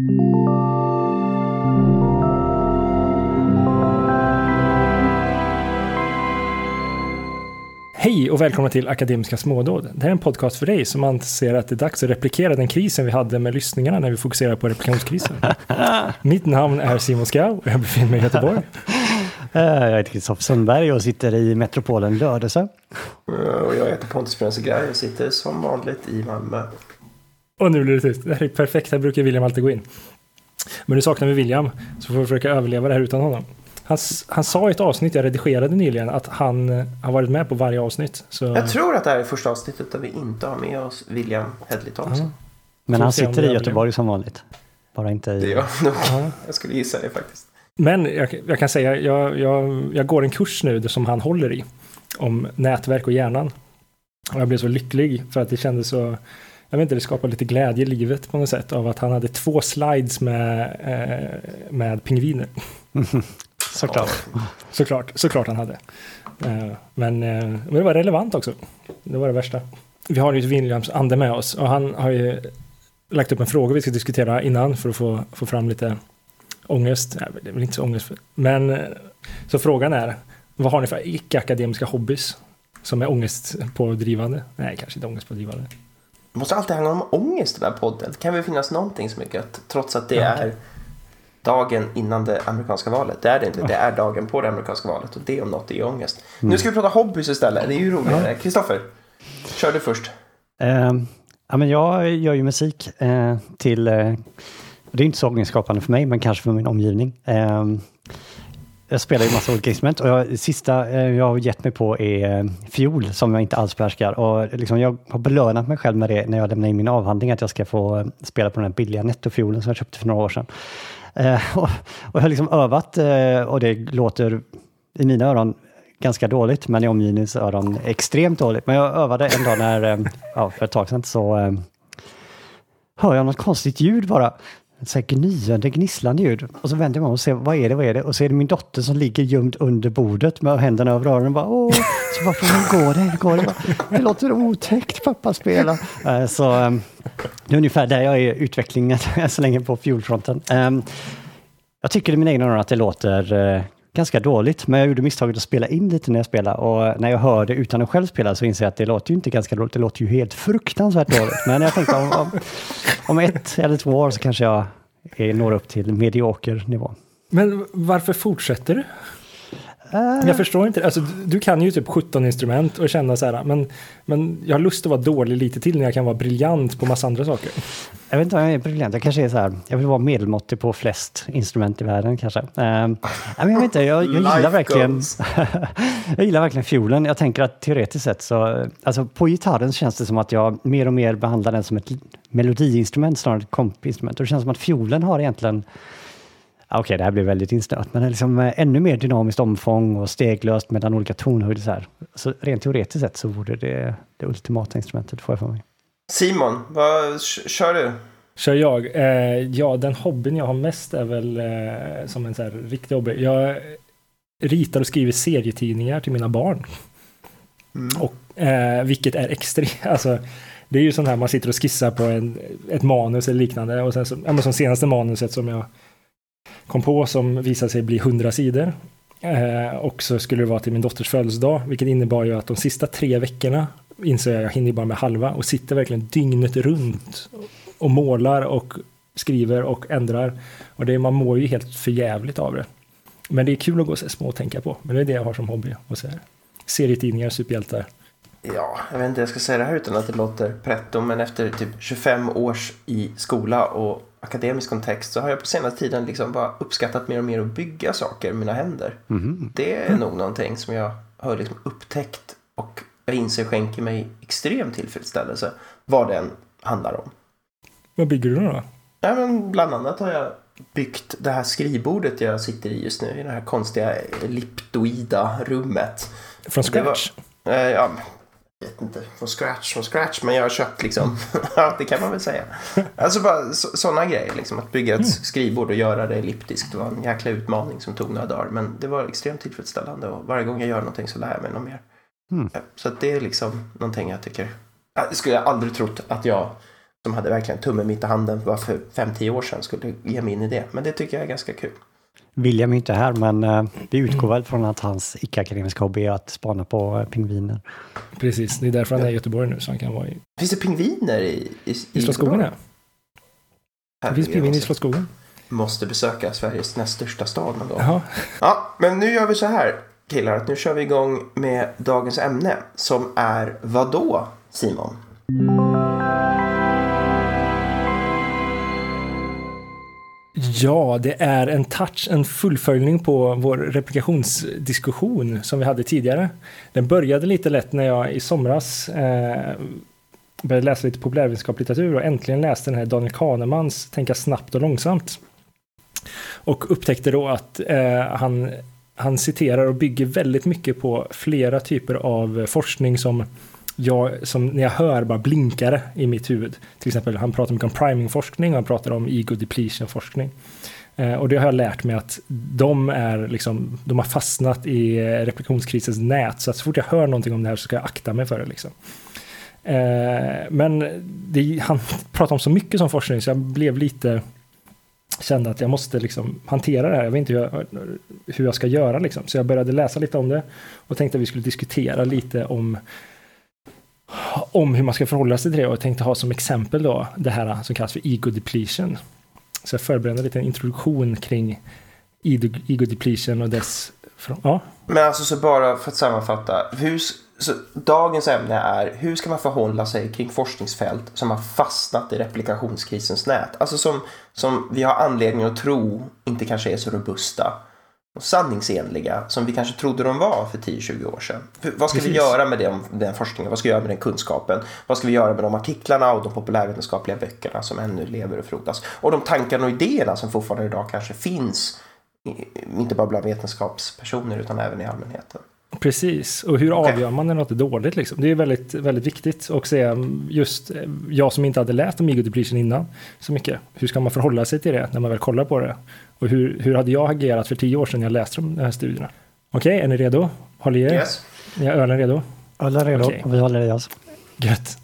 Hej och välkomna till Akademiska smådåd. Det här är en podcast för dig som anser att det är dags att replikera den krisen vi hade med lyssningarna när vi fokuserar på replikationskrisen. Mitt namn är Simon Skau och jag befinner mig i Göteborg. Eh, Jag heter Kristoffer Sundberg och sitter i metropolen Lödöse. Och jag heter Pontus Brunsegraj och sitter som vanligt i Malmö. Och nu blir det tyst. Det här är perfekt, här brukar William alltid gå in. Men nu saknar vi William, så får vi försöka överleva det här utan honom. Han, han sa i ett avsnitt jag redigerade nyligen att han eh, har varit med på varje avsnitt. Så Jag tror att det här är första avsnittet där vi inte har med oss William Hedley Thompson. Men Får han sitter det i. Göteborg som vanligt. Bara inte Det är i... jag nog. Ja. Jag skulle gissa det faktiskt. Men jag, jag kan säga, jag, jag, jag går en kurs nu som han håller i. Om nätverk och hjärnan. Och jag blev så lycklig för att det kändes så, jag vet inte, det skapade lite glädje i livet på något sätt av att han hade två slides med, eh, med pingviner. Såklart. Såklart, såklart han hade. Eh, Men, eh, men det var relevant också. Det var det värsta. Vi har ju Williams ande med oss och han har ju lagt upp en fråga vi ska diskutera innan för att få, få fram lite ångest. Nej, det är väl inte så ångest. Men eh, så frågan är, vad har ni för icke-akademiska hobbys som är ångestpådrivande? Nej, kanske inte ångestpådrivande. Det måste alltid handla om ångest i den här podden. Det kan väl finnas någonting som är gött. Trots att det Ja. är dagen innan det amerikanska valet. Det är det inte. Det är dagen på det amerikanska valet. Och det om något är ångest. Nu ska vi prata hobbys istället. Det är ju roligare. Kristoffer, kör du först. Eh, ja, men jag gör ju musik eh, till... Eh, det är inte så ångestskapande för mig, men kanske för min omgivning. Jag spelar ju massa olika instrument och jag, det sista eh, jag har gett mig på är eh, fiol som jag inte alls behärskar. Och liksom, jag har belönat mig själv med det när jag lämnar in min avhandling, att jag ska få eh, spela på den här billiga nettofiolen som jag köpte för några år sedan. Eh, och, och jag har liksom övat eh, och det låter i mina öron ganska dåligt, men i omgivningens öron extremt dåligt. Men jag övade en dag när, eh, ja, för ett tag sedan så hör jag något konstigt ljud bara. Ett så här gnyende, gnisslande ljud. Och så vänder jag mig om och ser, vad är det, vad är det? Och så är det min dotter som ligger gömd under bordet med händerna över öronen. Bara, Åh, så bara, hur går det? Hur går det? Bara, det låter otäckt, pappa spela. Eh, så ehm, det är ungefär där jag är i utvecklingen så länge på fiolfronten. Ehm, jag tycker i mina egna öron att det låter eh, ganska dåligt, men jag gjorde misstaget att spela in lite när jag spelade och när jag hör det utan att själv spela så inser jag att det låter ju inte ganska dåligt, det låter ju helt fruktansvärt dåligt. Men jag tänkte om, om, om ett eller två år så kanske jag når upp till medioker nivå. Men varför fortsätter du? Eh, Jag förstår inte. Alltså, du- kan ju typ 17 instrument och känna så här, men, men jag har lust att vara dålig lite till när jag kan vara briljant på massa andra saker. Jag vet inte om jag är briljant, jag kanske är så här, jag vill vara medelmåttig på flest instrument i världen kanske. Nej, men jag vet inte, jag, jag gillar verkligen jag gillar verkligen fiolen. Jag tänker att teoretiskt sett så, alltså på gitarren känns det som att jag mer och mer behandlar den som ett melodiinstrument snarare än ett kompinstrument. Och det känns som att fiolen har egentligen, ja, okej det här blir väldigt insnöat, men liksom eh, ännu mer dynamiskt omfång och steglöst mellan olika tonhöjder. Så, här. så rent teoretiskt sett så vore det det ultimata instrumentet, får jag för mig. Simon, vad kör du? Kör jag? Eh, ja, den hobbyn jag har mest är väl eh, som en så här riktig hobby. Jag ritar och skriver serietidningar till mina barn. Och, eh, vilket är extremt, alltså det är ju sånt här man sitter och skissar på en, ett manus eller liknande. Och sen så, ja, men som senaste manuset som jag kom på som visade sig bli 100 sidor. Eh, och så skulle det vara till min dotters födelsedag, vilket innebar ju att de sista tre veckorna inser jag, jag hinner bara med halva och sitter verkligen dygnet runt och målar och skriver och ändrar. Och det, man mår ju helt förjävligt av det. Men det är kul att gå och se små och tänka på. Men det är det jag har som hobby. Och så här. Serietidningar, superhjältar. Ja, jag vet inte, jag ska säga det här utan att det låter pretto, men efter typ 25 års i skola och akademisk kontext så har jag på senaste tiden liksom bara uppskattat mer och mer att bygga saker med mina händer. Det är nog någonting som jag har liksom upptäckt och jag inser skänker mig extrem tillfredsställelse vad den handlar om. Vad bygger du då? Ja, men bland annat har jag byggt det här skrivbordet jag sitter i just nu i det här konstiga elliptoida rummet. Från Det var- scratch? Eh, ja, vet inte, från scratch, från scratch, men jag har köpt liksom, ja det kan man väl säga. Alltså bara sådana grejer, liksom att bygga ett skrivbord och göra det elliptiskt var en jäkla utmaning som tog några dagar, men det var extremt tillfredsställande och varje gång jag gör någonting så lär jag mig något mer. Mm. Så det är liksom någonting jag tycker, jag skulle jag aldrig trott att jag som hade verkligen tummen mitt i handen bara för 5-10 år sedan skulle ge mig in i det. Men det tycker jag är ganska kul. William är inte här, men uh, vi utgår väl från att hans icke-akademiska hobby är att spana på uh, pingviner. Precis, det är därför han är i Göteborg nu, så han kan vara i... Finns det pingviner i, i, i Slottsskogen? Ja. Det finns pingviner i Slottsskogen. Måste besöka Sveriges näst största stad någon gång. Jaha. Ja, men nu gör vi så här killar, att nu kör vi igång med dagens ämne som är vad då, Simon? Ja, det är en touch, en fullföljning på vår replikationsdiskussion som vi hade tidigare. Den började lite lätt när jag i somras eh, började läsa lite populärvetenskaplitteratur och äntligen läste den här Daniel Kahnemans Tänka snabbt och långsamt. Och upptäckte då att eh, han, han citerar och bygger väldigt mycket på flera typer av forskning som jag, som när jag hör bara blinkare i mitt huvud. Till exempel, han pratar mycket om primingforskning och han pratar om ego depletion-forskning. Eh, och det har jag lärt mig att de, är liksom, de har fastnat i replikationskrisens nät. Så att så fort jag hör någonting om det här så ska jag akta mig för det. Liksom. Eh, men det, han pratar om så mycket som forskning så jag blev lite kände att jag måste liksom hantera det här. Jag vet inte hur jag, hur jag ska göra liksom. Så jag började läsa lite om det och tänkte att vi skulle diskutera lite om om hur man ska förhålla sig till det och jag tänkte ha som exempel då det här som kallas för ego depletion. Så jag förbereder lite en introduktion kring ego depletion och dess... Ja. Men alltså så bara för att sammanfatta. Hur, så dagens ämne är hur ska man förhålla sig kring forskningsfält som har fastnat i replikationskrisens nät? Alltså som, som vi har anledning att tro inte kanske är så robusta och sanningsenliga som vi kanske trodde de var för 10-20 år sedan. Vad ska Precis. vi göra med den, den forskningen? Vad ska vi göra med den kunskapen? Vad ska vi göra med de artiklarna och de populärvetenskapliga böckerna som ännu lever och frodas? Och de tankarna och idéerna som fortfarande idag kanske finns, inte bara bland vetenskapspersoner utan även i allmänheten. Precis, och hur okay. avgör man när något är dåligt? Liksom? Det är väldigt, väldigt viktigt att se just jag som inte hade läst om ego depletion innan så mycket. Hur ska man förhålla sig till det när man väl kollar på det? Och hur, hur hade jag agerat för tio år sedan jag läste de här studierna? Okej, okay, är ni redo? Håller er? Yes. Är ölen redo? Ölen är redo okay. och vi håller i oss. Gött.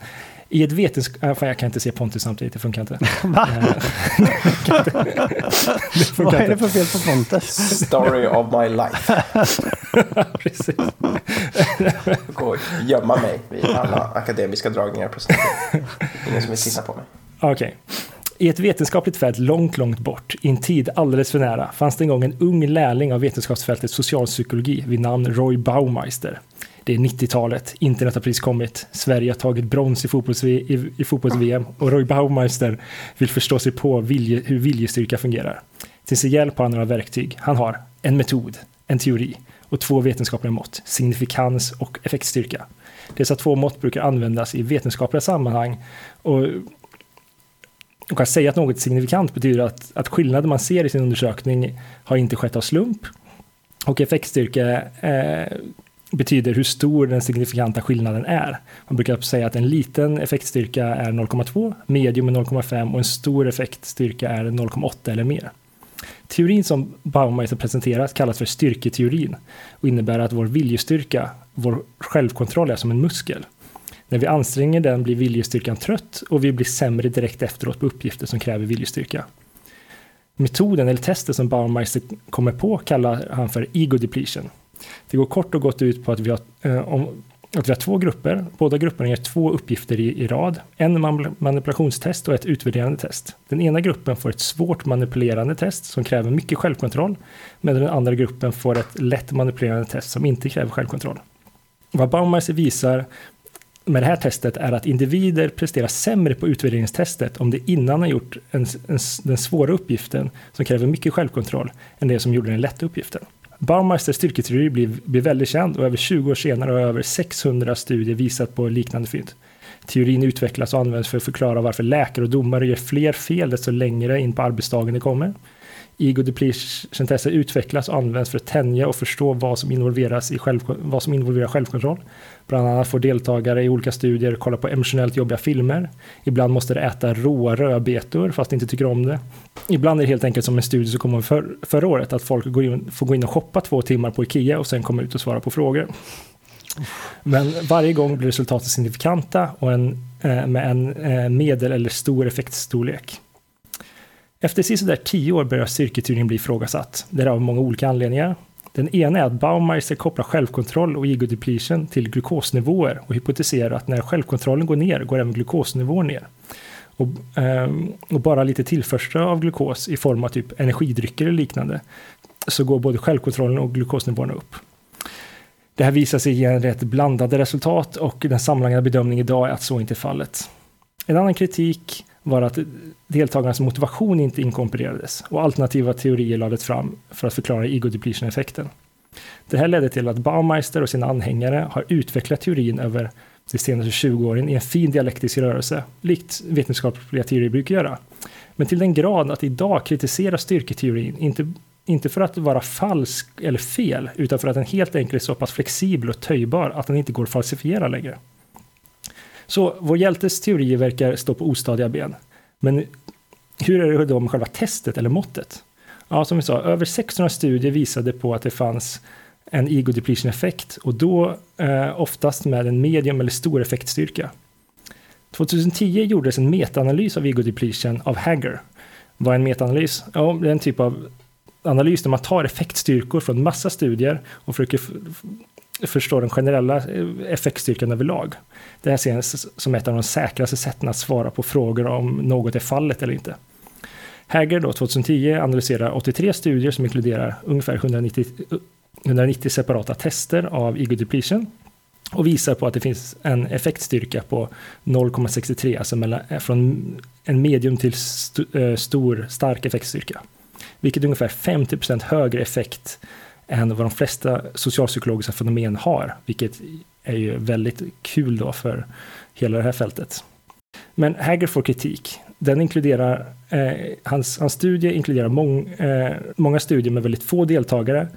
I ett vetenskap... Äh, jag kan inte se Pontus samtidigt, det funkar inte. Va? Eh, det funkar Vad är det för fel på Pontus? Story of my life. Precis. Gå och gömma mig vid alla akademiska dragningar på Ingen som vill titta på mig. Okej. Okay. I ett vetenskapligt fält långt, långt bort, i en tid alldeles för nära, fanns det en gång en ung lärling av vetenskapsfältet socialpsykologi vid namn Roy Baumeister. Det är 90-talet, internet har precis kommit, Sverige har tagit brons i fotbolls-VM i, fotbolls och Roy Baumeister vill förstå sig på vilje, hur viljestyrka fungerar. Till sin hjälp har han några verktyg. Han har en metod, en teori och två vetenskapliga mått, signifikans och effektstyrka. Dessa två mått brukar användas i vetenskapliga sammanhang och och att säga att något är signifikant betyder att, att skillnaden man ser i sin undersökning har inte skett av slump. Och effektstyrka eh, betyder hur stor den signifikanta skillnaden är. Man brukar säga att en liten effektstyrka är 0,2, medium är 0,5 och en stor effektstyrka är 0,8 eller mer. Teorin som Baumeister presenterat kallas för styrketeorin och innebär att vår viljestyrka, vår självkontroll är som en muskel. När vi anstränger den blir viljestyrkan trött och vi blir sämre direkt efteråt på uppgifter som kräver viljestyrka. Metoden eller testet som Baumeister kommer på kallar han för ego depletion. Det går kort och gott ut på att vi har, eh, om, att vi har två grupper. Båda grupperna ger två uppgifter i, i rad. En manipulationstest och ett utvärderande test. Den ena gruppen får ett svårt manipulerande test som kräver mycket självkontroll, medan den andra gruppen får ett lätt manipulerande test som inte kräver självkontroll. Vad Baumeister visar med det här testet är att individer presterar sämre på utvärderingstestet om de innan har gjort en, en, den svåra uppgiften som kräver mycket självkontroll än det som gjorde den lätta uppgiften. Baumeisters styrketeori blir, blir väldigt känd och över 20 år senare har över 600 studier visat på liknande fynd. Teorin utvecklas och används för att förklara varför läkare och domare gör fler fel desto längre in på arbetsdagen de kommer. Ego depletion-tester utvecklas och används för att tänja och förstå vad som, involveras i själv, vad som involverar självkontroll. Bland annat får deltagare i olika studier kolla på emotionellt jobbiga filmer. Ibland måste de äta råa rödbetor fast de inte tycker om det. Ibland är det helt enkelt som en studie som kom för, förra året att folk går in, får gå in och shoppa två timmar på Ikea och sen komma ut och svara på frågor. Men varje gång blir resultaten signifikanta och en eh, med en eh, medel eller stor effektstorlek. Efter sisådär tio år börjar styrketeorin bli ifrågasatt. Det är av många olika anledningar. Den ena är att Baumeister kopplar självkontroll och ego depletion till glukosnivåer och hypotiserar att när självkontrollen går ner går även glukosnivån ner. Och, ehm, och, bara lite tillförsel av glukos i form av typ energidrycker eller liknande så går både självkontrollen och glukosnivåerna upp. Det här visar sig ge rätt blandade resultat och den sammanlagda bedömningen idag är att så inte är fallet. En annan kritik var att deltagarnas motivation inte inkorporerades och alternativa teorier lades fram för att förklara ego depletion-effekten. Det här ledde till att Baumeister och sina anhängare har utvecklat teorin över de senaste 20 åren i en fin dialektisk rörelse, likt vetenskapliga teorier brukar göra. Men till den grad att idag kritisera styrketeorin, inte, inte för att vara falsk eller fel, utan för att den helt enkelt är så pass flexibel och töjbar att den inte går att falsifiera längre. Så vår hjältes teorier verkar stå på ostadiga ben. Men hur är det då med själva testet eller måttet? Ja, som vi sa, över 600 studier visade på att det fanns en ego depletion effekt och då eh, oftast med en medium eller stor effektstyrka. 2010 gjordes en metaanalys av ego depletion av Hagger. Vad är en metaanalys? Ja, det är en typ av analys där man tar effektstyrkor från massa studier och försöker förstå den generella eh, effektstyrkan överlag. Det här ses som ett av de säkraste sätten att svara på frågor om något är fallet eller inte. Hagger då 2010 analyserar 83 studier som inkluderar ungefär 190, 190 eh, separata tester av ego depletion och visar på att det finns en effektstyrka på 0,63, alltså mellan, eh, från en medium till st stor stark effektstyrka. Vilket är ungefär 50% högre effekt än vad de flesta socialpsykologiska fenomen har, vilket är ju väldigt kul då för hela det här fältet. Men Hagger får kritik. Den inkluderar, eh, hans, hans studie inkluderar mång, eh, många studier med väldigt få deltagare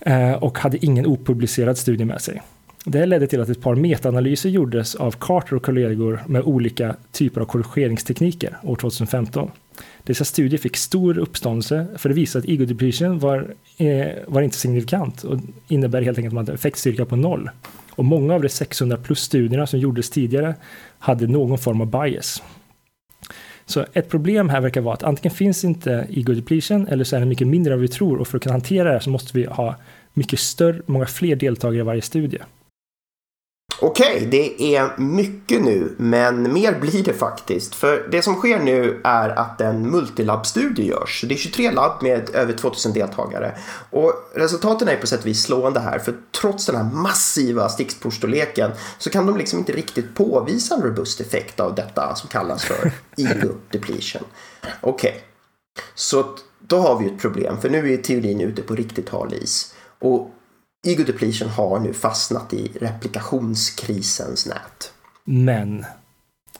eh, och hade ingen opublicerad studie med sig. Det ledde till att ett par metaanalyser gjordes av Carter och kollegor med olika typer av korrigeringstekniker år 2015. Dessa studier fick stor uppståndelse för det visade att ego depletion var, eh, var inte signifikant och innebär helt enkelt att man hade effektstyrka på noll. Och många av de 600 plus studierna som gjordes tidigare hade någon form av bias. Så ett problem här verkar vara att antingen finns inte ego depletion eller så är det mycket mindre än vad vi tror och för att kunna hantera det här så måste vi ha mycket större, många fler deltagare i varje studie. Okej, okay, det är mycket nu, men mer blir det faktiskt. För det som sker nu är att en multilab-studie görs. Det är 23 labb med över 2000 deltagare. Och resultaten är på sätt och vis slående här, för trots den här massiva sticksprovsstorleken så kan de liksom inte riktigt påvisa en robust effekt av detta som kallas för ego depletion. Okej, okay. så då har vi ett problem, för nu är teorin ute på riktigt hal is. Och Ego depletion har nu fastnat i replikationskrisens nät. Men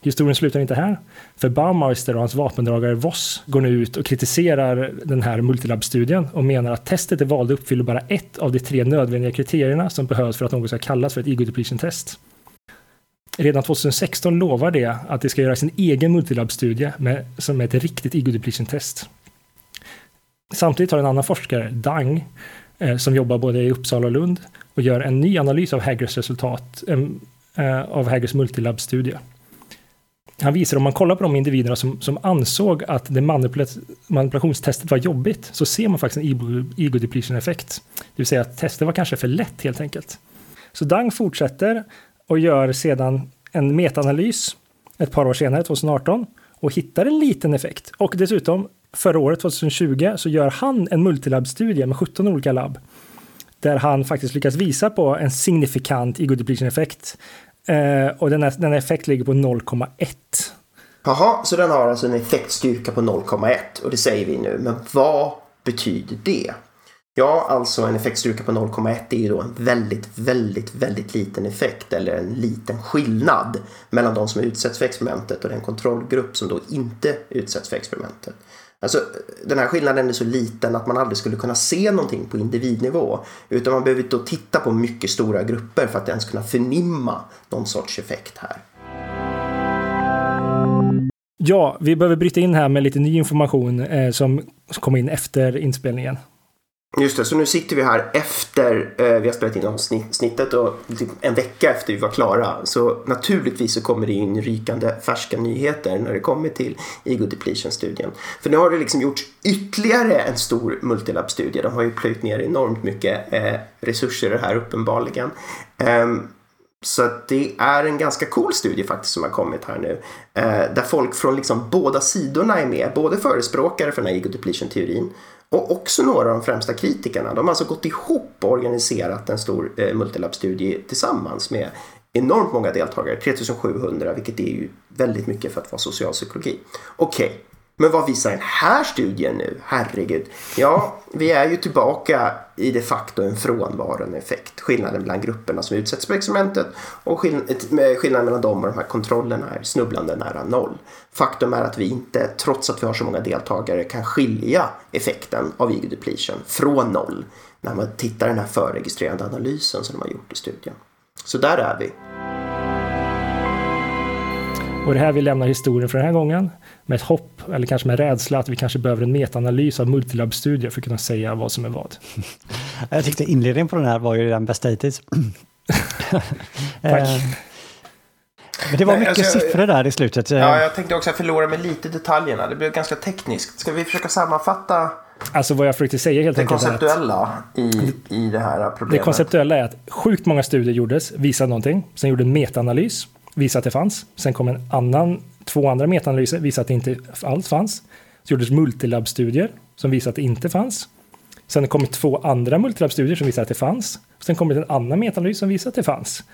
historien slutar inte här. För Baumeister och hans vapendragare Voss går nu ut och kritiserar den här multilab-studien och menar att testet de valde uppfyller bara ett av de tre nödvändiga kriterierna som behövs för att något ska kallas för ett ego depletion-test. Redan 2016 lovar det att det ska göra sin egen multilab-studie som är ett riktigt ego depletion-test. Samtidigt har en annan forskare, Dang, Eh, som jobbar både i Uppsala och Lund och gör en ny analys av Haggers resultat eh, av Haggers multilab-studie. Han visar om man kollar på de individerna som, som ansåg att det manipulationstestet var jobbigt så ser man faktiskt en ego depletion effekt. Det vill säga att testet var kanske för lätt helt enkelt. Så Dang fortsätter och gör sedan en metaanalys ett par år senare, 2018, och hittar en liten effekt. Och dessutom förra året, 2020, så gör han en multilab-studie med 17 olika labb. Där han faktiskt lyckas visa på en signifikant ego depletion-effekt. Eh, och den, den effekt ligger på 0,1. Jaha, så den har alltså en effektstyrka på 0,1 och det säger vi nu. Men vad betyder det? Ja, alltså en effektstyrka på 0,1 är ju då en väldigt, väldigt, väldigt liten effekt eller en liten skillnad mellan de som utsätts för experimentet och den kontrollgrupp som då inte utsätts för experimentet. Alltså, den här skillnaden är så liten att man aldrig skulle kunna se någonting på individnivå. Utan man behöver då titta på mycket stora grupper för att ens kunna förnimma någon sorts effekt här. Ja, vi behöver bryta in här med lite ny information eh, som kom in efter inspelningen. Just det, så nu sitter vi här efter eh, vi har spelat in avsnittet och typ en vecka efter vi var klara. Så naturligtvis så kommer det in rykande färska nyheter när det kommer till Ego Depletion-studien. För nu har det liksom gjorts ytterligare en stor multilab-studie. De har ju plöjt ner enormt mycket eh, resurser i det här uppenbarligen. Um, så det är en ganska cool studie faktiskt som har kommit här nu. Eh, där folk från liksom båda sidorna är med. Både förespråkare för den här ego depletion-teorin och också några av de främsta kritikerna. De har alltså gått ihop och organiserat en stor eh, multilab-studie tillsammans med enormt många deltagare, 3700, vilket är ju väldigt mycket för att vara socialpsykologi. Okej, okay. Men vad visar den här studien nu? Herregud. Ja, vi är ju tillbaka i de facto en frånvarande effekt. Skillnaden mellan grupperna som utsätts för experimentet och skillnaden mellan dem och de här kontrollerna är snubblande nära noll. Faktum är att vi inte, trots att vi har så många deltagare, kan skilja effekten av ego depletion från noll när man tittar den här förregistrerande analysen som de har gjort i studien. Så där är vi. Och det här vi lämnar historien för den här gången med ett hopp, eller kanske med rädsla, att vi kanske behöver en metaanalys av multilab-studier för att kunna säga vad som är vad. Jag tyckte inledningen på den här var ju den bästa hittills. Tack. Eh, men det var mycket alltså, siffror där i slutet. Ja, jag tänkte också förlora mig lite i detaljerna. Det blev ganska tekniskt. Ska vi försöka sammanfatta Alltså vad jag försökte säga helt det enkelt. Det konceptuella i, i det här problemet. Det konceptuella är att sjukt många studier gjordes, visade någonting. Sen gjorde en metaanalys, visade att det fanns. Sen kom en annan två andra metaanalyser visade att det inte alls fanns. Så gjordes multilabstudier, som visade att det inte fanns. Sen kom två andra multilabstudier, som visade att det fanns. Sen kom en annan metaanalys som visade att det fanns.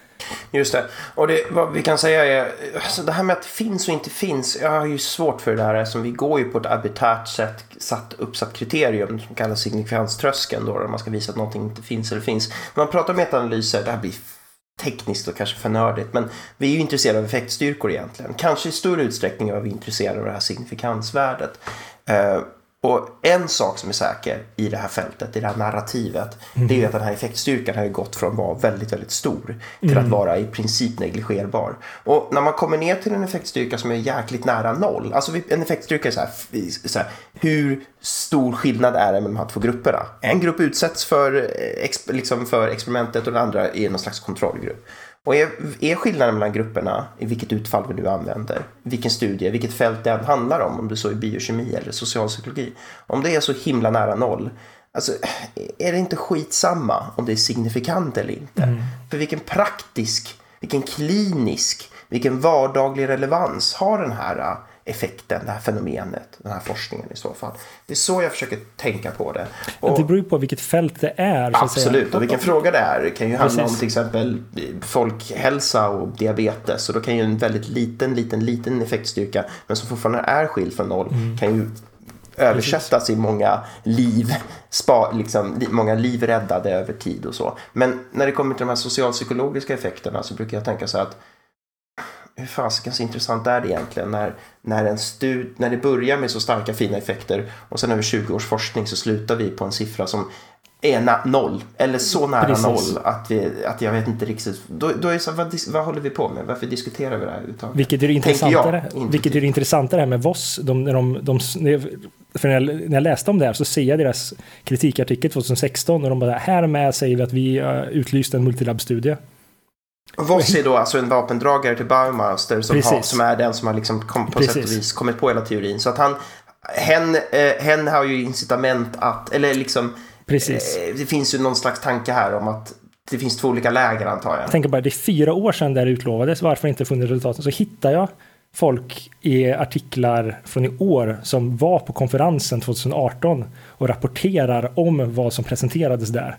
Just det. Och det, vad vi kan säga är, alltså det här med att det finns och inte finns, jag har ju svårt för det här som vi går ju på ett arbiträrt sätt satt, uppsatt kriterium som kallas signifikanströskeln då, där man ska visa att någonting inte finns eller finns. När man pratar om metaanalyser, det här blir tekniskt och kanske för nördigt. Men vi är ju intresserade av effektstyrkor egentligen. Kanske i större utsträckning är vi intresserade av det här signifikansvärdet. Eh, och en sak som är säker i det här fältet, i det här narrativet, mm. det är att den här effektstyrkan har gått från att vara väldigt, väldigt stor till mm. att vara i princip negligerbar. Och när man kommer ner till en effektstyrka som är jäkligt nära noll, alltså en effektstyrka är så här, så här hur stor skillnad är det mellan de här två grupperna? En grupp utsätts för, eh, liksom för experimentet och den andra är någon slags kontrollgrupp. Och är, är skillnaden mellan grupperna, i vilket utfall vi nu använder, vilken studie, vilket fält det än handlar om, om det så är biokemi eller socialpsykologi, om det är så himla nära noll, alltså, är det inte skitsamma om det är signifikant eller inte? Mm. För vilken praktisk, vilken klinisk, vilken vardaglig relevans har den här effekten, det här fenomenet, den här forskningen i så fall. Det är så jag försöker tänka på det. Och, det beror ju på vilket fält det är. absolut, och vilken fråga det är. Det kan ju handla Precis. om till exempel folkhälsa och diabetes. Och då kan ju en väldigt liten, liten, liten effektstyrka, men som fortfarande är skild från noll, mm. kan ju översättas i många liv, spa, liksom, många liv räddade över tid och så. Men när det kommer till de här socialpsykologiska effekterna så brukar jag tänka så att hur fasikens intressant är det egentligen när, när, en stud, när det börjar med så starka fina effekter och sen över 20 års forskning så slutar vi på en siffra som är noll eller så nära Precis. noll att, vi, att jag vet inte riktigt. Då, då är så, vad, vad håller vi på med? Varför diskuterar vi det här överhuvudtaget? Vilket är det intressantare, jag, vilket är det intressantare här med Voss. De, de, de, för när jag, när jag läste om det här så ser jag deras kritikartikel 2016 och de bara här med säger vi att vi utlyst en multilab-studie. Voss är då alltså en vapendragare till Baumaster som, har, som är den som har liksom kom, på sätt och vis kommit på hela teorin. Så att han, hen, eh, hen har ju incitament att, eller liksom, Precis. Eh, det finns ju någon slags tanke här om att det finns två olika läger antar jag. Jag tänker bara, det är fyra år sedan det utlovades, varför inte funnits resultaten? Så hittar jag folk i artiklar från i år som var på konferensen 2018 och rapporterar om vad som presenterades där.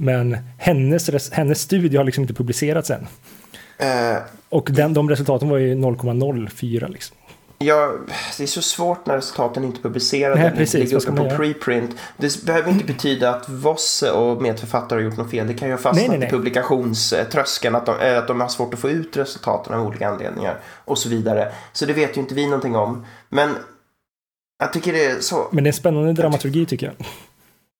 Men hennes, hennes studie har liksom inte publicerats än. Uh, och den, de resultaten var ju 0,04 liksom. Ja, det är så svårt när resultaten inte publiceras. Nej, precis, ligger uppe på preprint. Det behöver inte betyda att Vosse och medförfattare har gjort något fel. Det kan ju ha fastnat nej, nej, nej. i publikationströskeln. Att de, att de har svårt att få ut resultaten av olika anledningar. Och så vidare. Så det vet ju inte vi någonting om. Men jag tycker det är så... Men det är en spännande dramaturgi tycker jag.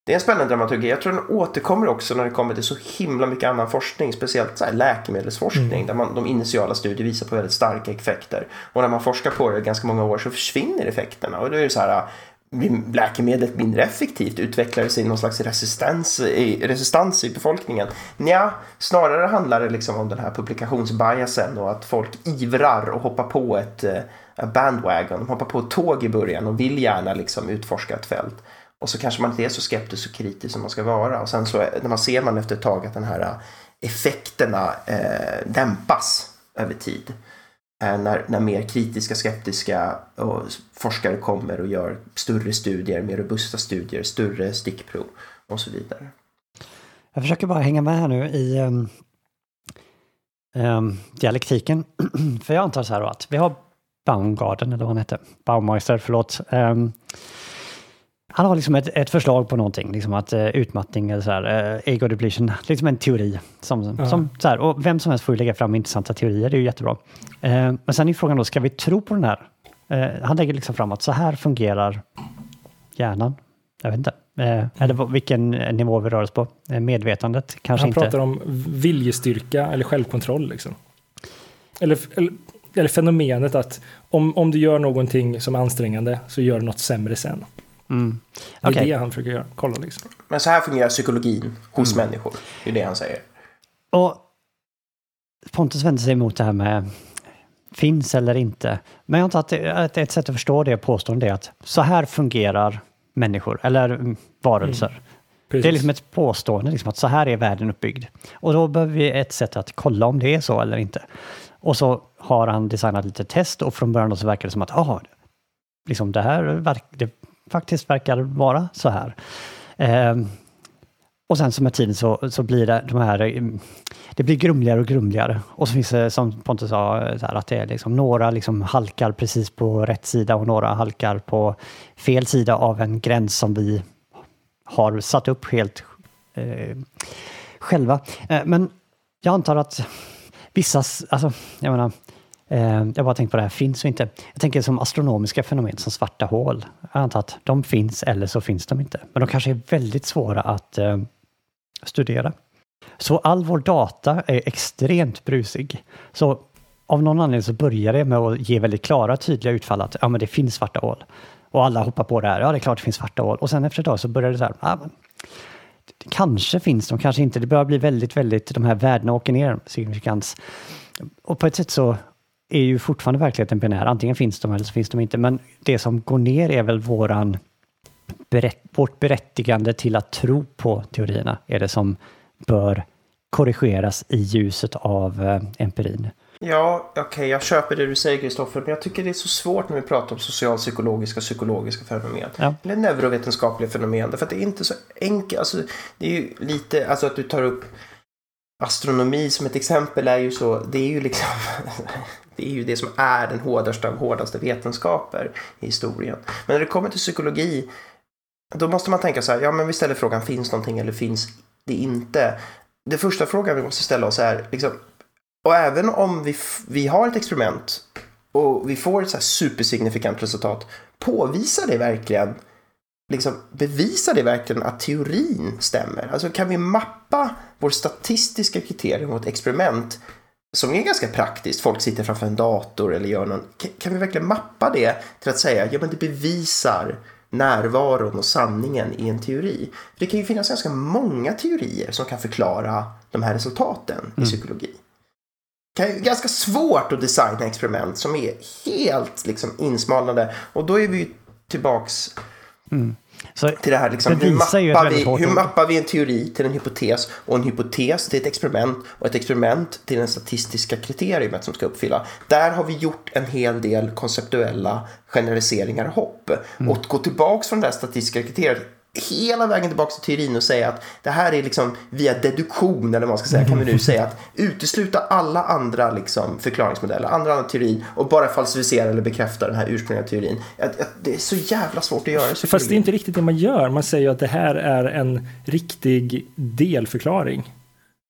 Det är en spännande dramaturgi. Jag tror den återkommer också när det kommer till så himla mycket annan forskning. Speciellt så här läkemedelsforskning mm. där man, de initiala studier visar på väldigt starka effekter. Och när man forskar på det ganska många år så försvinner effekterna. Och då är det så här, blir läkemedlet mindre effektivt? Utvecklar det sig någon slags resistens i, resistans i befolkningen? Nja, snarare handlar det liksom om den här publikationsbiasen och att folk ivrar och hoppar på ett uh, bandwagon. De hoppar på ett tåg i början och vill gärna liksom utforska ett fält. Och så kanske man inte är så skeptisk och kritisk som man ska vara. Och sen så när man ser man efter ett tag att den här eh, effekterna eh, dämpas över tid. Eh, när, när mer kritiska, skeptiska och forskare kommer och gör större studier, mer robusta studier, större stickprov och så vidare. Jag försöker bara hänga med här nu i um, um, dialektiken. För jag antar så här då att vi har Baumgarten, eller vad han hette, Baumeister, förlåt. Um, han har liksom ett, ett, förslag på någonting, liksom att uh, utmattning eller så här, uh, ego depletion, liksom en teori. Som, ja. som, så här, och vem som helst får ju lägga fram intressanta teorier, det är ju jättebra. Uh, men sen är frågan då, ska vi tro på den här? Uh, han lägger liksom fram att så här fungerar hjärnan. Jag vet inte. Uh, eller vilken nivå vi rör oss på. medvetandet kanske han inte. Han pratar om viljestyrka eller självkontroll. Liksom. Eller, eller, eller fenomenet att om, om du gör någonting som är ansträngande så gör du något sämre sen. Mm. Okay. Det är det han försöker göra. Kolla liksom. Men så här fungerar psykologin hos mm. människor. Det är det han säger. Och Pontus vänder sig emot det här med finns eller inte. Men jag antar att, det, att ett sätt att förstå det påståendet är att så här fungerar människor eller varelser. Mm. Det är liksom ett påstående, liksom, att så här är världen uppbyggd. Och då behöver vi ett sätt att kolla om det är så eller inte. Och så har han designat lite test och från början så verkar det som att aha, liksom det här verk, det faktiskt verkar vara så här. Eh, och sen så med tiden så, så blir det de här, eh, det blir grumligare och grumligare. Och så finns det som Pontus sa, eh, här, att det är liksom några liksom halkar precis på rätt sida och några halkar på fel sida av en gräns som vi har satt upp helt eh, själva. Eh, men jag antar att vissa, alltså jag menar, Eh, jag bara tänkt på det här, finns och inte. Jag tänker som astronomiska fenomen som svarta hål. Jag antar att de finns eller så finns de inte. Men de kanske är väldigt svåra att eh, studera. Så all vår data är extremt brusig. Så av någon anledning så börjar det med att ge väldigt klara, tydliga utfall att ja, men det finns svarta hål. Och alla hoppar på det här, ja det är klart det finns svarta hål. Och sen efter ett tag så börjar det så här, ja, men, kanske finns de, kanske inte. Det börjar bli väldigt, väldigt, de här värdena åker ner, signifikans. Och på ett sätt så är ju fortfarande verkligheten binär. Antingen finns de eller så finns de inte. Men det som går ner är väl våran berätt, vårt berättigande till att tro på teorierna är det som bör korrigeras i ljuset av eh, empirin. Ja, okej, okay, jag köper det du säger Kristoffer, men jag tycker det är så svårt när vi pratar om socialpsykologiska psykologiska fenomen. Ja. Eller neurovetenskapliga fenomen, därför att det är inte så enkelt. Alltså, det är ju lite, alltså att du tar upp astronomi som ett exempel är ju så, det är ju liksom Det är ju det som är den hårdaste av hårdaste vetenskaper i historien. Men när det kommer till psykologi, då måste man tänka så här, ja men vi ställer frågan, finns någonting eller finns det inte? Den första frågan vi måste ställa oss är, liksom, och även om vi, vi har ett experiment och vi får ett så här supersignifikant resultat, påvisar det verkligen liksom, bevisar det verkligen att teorin stämmer? Alltså kan vi mappa vår statistiska kriterium mot experiment som är ganska praktiskt. Folk sitter framför en dator eller gör någon. Kan vi verkligen mappa det till att säga, ja men det bevisar närvaron och sanningen i en teori. För det kan ju finnas ganska många teorier som kan förklara de här resultaten mm. i psykologi. Det är ganska svårt att designa experiment som är helt liksom insmalnade och då är vi tillbaks mm. Så till det här liksom, det hur, mappar vi, hur mappar vi en teori till en hypotes och en hypotes till ett experiment och ett experiment till den statistiska kriteriumet som ska uppfylla. Där har vi gjort en hel del konceptuella generaliseringar och hopp. Mm. Och gå tillbaks från det här statistiska kriteriet hela vägen tillbaka till teorin och säga att det här är liksom via deduktion eller vad man ska säga kan vi nu säga att utesluta alla andra liksom förklaringsmodeller, andra, andra teorier och bara falsificera eller bekräfta den här ursprungliga teorin. Det är så jävla svårt att göra. Fast det är inte riktigt det man gör. Man säger ju att det här är en riktig delförklaring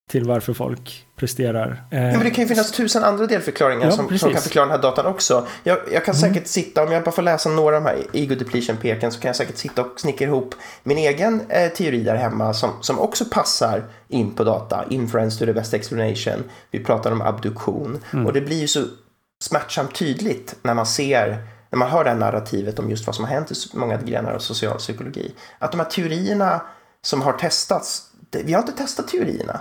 till varför folk presterar. Ja, men det kan ju finnas tusen andra delförklaringar ja, som, som, kan förklara den här datan också. Jag, jag kan mm. säkert sitta, om jag bara får läsa några av de här ego depletion peken så kan jag säkert sitta och snickra ihop min egen eh, teori där hemma som, som också passar in på data. Inference to the best explanation. Vi pratar om abduktion. Mm. Och det blir ju så smärtsamt tydligt när man ser när man hör det här narrativet om just vad som har hänt i många grenar av socialpsykologi. Att de här teorierna som har testats, det, vi har inte testat teorierna.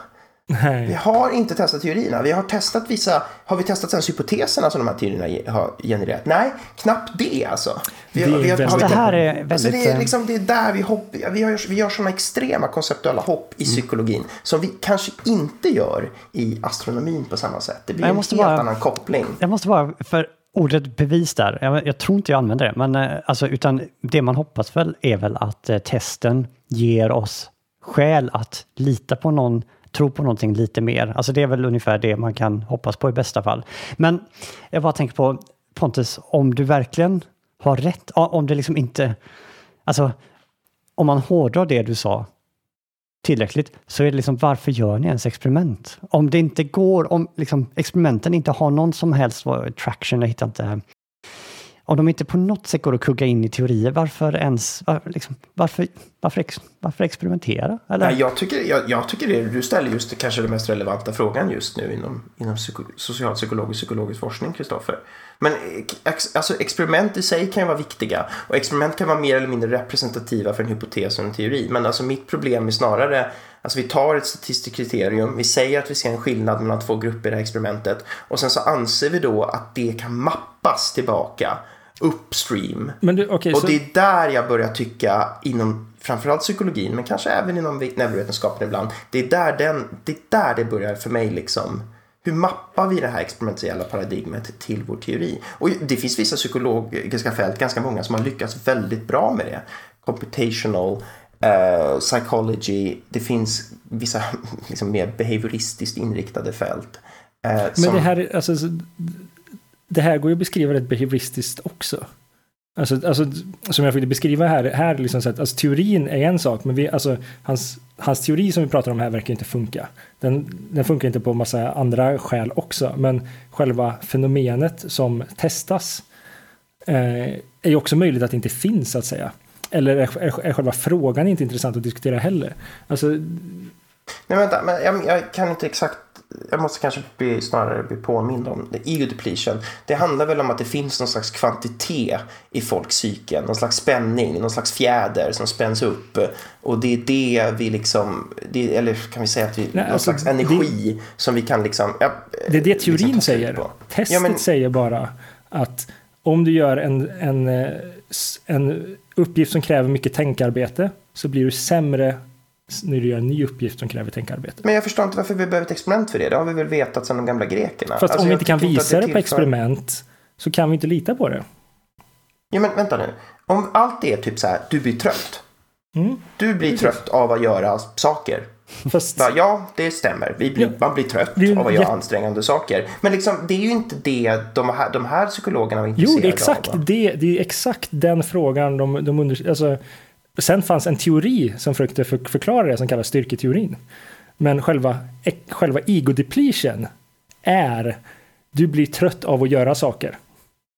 Nej. Vi har inte testat teorierna. Vi har testat vissa, har vi testat ens hypoteserna som de här teorierna har genererat? Nej, knappt det alltså. Vi, Det är vi, väldigt- vi, Det här är väldigt... Alltså det, är eh, liksom, det är där vi, hopp, vi, vi gör sådana extrema konceptuella hopp Mm. i psykologin som vi kanske inte gör i astronomin på samma sätt. Det blir en helt bara- annan koppling. Jag måste bara, för ordet bevis där, jag, jag tror inte jag använder det, men eh, alltså, utan det man hoppas väl är väl att eh, testen ger oss skäl att lita på någon, tro på någonting lite mer. Alltså det är väl ungefär det man kan hoppas på i bästa fall. Men jag bara tänker på, Pontus, om du verkligen har rätt, om det liksom inte, alltså om man hårdrar det du sa tillräckligt så är det liksom varför gör ni ens experiment? Om det inte går, om liksom experimenten inte har någon som helst traction, jag hittar inte om de inte på något sätt går att kugga in i teorier, varför ens, var, liksom, varför, varför, ex, varför experimentera? Eller? Nej, jag, tycker, jag, jag tycker det, du ställer just det, kanske den mest relevanta frågan just nu inom, inom psyko, socialpsykologisk psykologisk forskning, Kristoffer. Men ex, alltså, experiment i sig kan ju vara viktiga och experiment kan vara mer eller mindre representativa för en hypotes och en teori. Men alltså mitt problem är snarare, alltså vi tar ett statistiskt kriterium, vi säger att vi ser en skillnad mellan två grupper i det här experimentet och sen så anser vi då att det kan mappas tillbaka upstream du, okej, och så, det är där jag börjar tycka inom framförallt psykologin men kanske även inom neurovetenskapen ibland. Det är där, den, det, är där det börjar för mig liksom. Hur mappar vi det här experimentella paradigmet till vår teori? Och det finns vissa psykologiska fält, ganska många, som har lyckats väldigt bra med det. Computational, eh, psychology, det finns vissa liksom, mer behavioristiskt inriktade fält. eh, men som- det här, är- alltså, så- det här går ju att beskriva rätt behavioristiskt också. Alltså, alltså, som jag försökte beskriva här, här liksom så att, alltså, teorin är en sak, men vi, alltså, hans, hans teori som vi pratar om här verkar inte funka. Den, den funkar inte på massa andra skäl också, men själva fenomenet som testas eh, är ju också möjligt att det inte finns, så att säga. Eller är, är, är själva frågan inte intressant att diskutera heller? Alltså, Nej, vänta, men jag, jag kan inte exakt. Jag måste kanske bli, snarare bli påmind om det. Ego depletion. Det handlar väl om att det finns någon slags kvantitet i folks psyken. Någon slags spänning, någon slags fjäder som spänns upp. Och det är det vi liksom, det, eller kan vi säga att vi, Nej, någon alltså, slags energi som vi kan liksom. Ja, Det är det teorin liksom ta slut säger. på. Testet Ja, men- säger bara att om du gör en, en, eh, en uppgift som kräver mycket tänkarbete så blir du sämre när du gör en ny uppgift som kräver tänkarbete. Men jag förstår inte varför vi behöver ett experiment för det. Det har vi väl vetat sedan de gamla grekerna. Fast Alltså, om vi inte kan visa det på tillför- experiment så kan vi inte lita på det. Ja, men vänta nu. Om allt är typ så här, du blir trött. Mm. Du blir trött av att göra saker. Fast Ja, ja, det stämmer. Vi blir, Ja. Man blir trött Det av att göra jätte- ansträngande saker. Men liksom, det är ju inte det de här, de här psykologerna var jo, intresserade det är exakt av. det. Det är exakt den frågan de, de under, alltså, Sen fanns en teori som försökte för, förklara det som kallas styrketeorin. Men själva, själva ego depletion är du blir trött av att göra saker.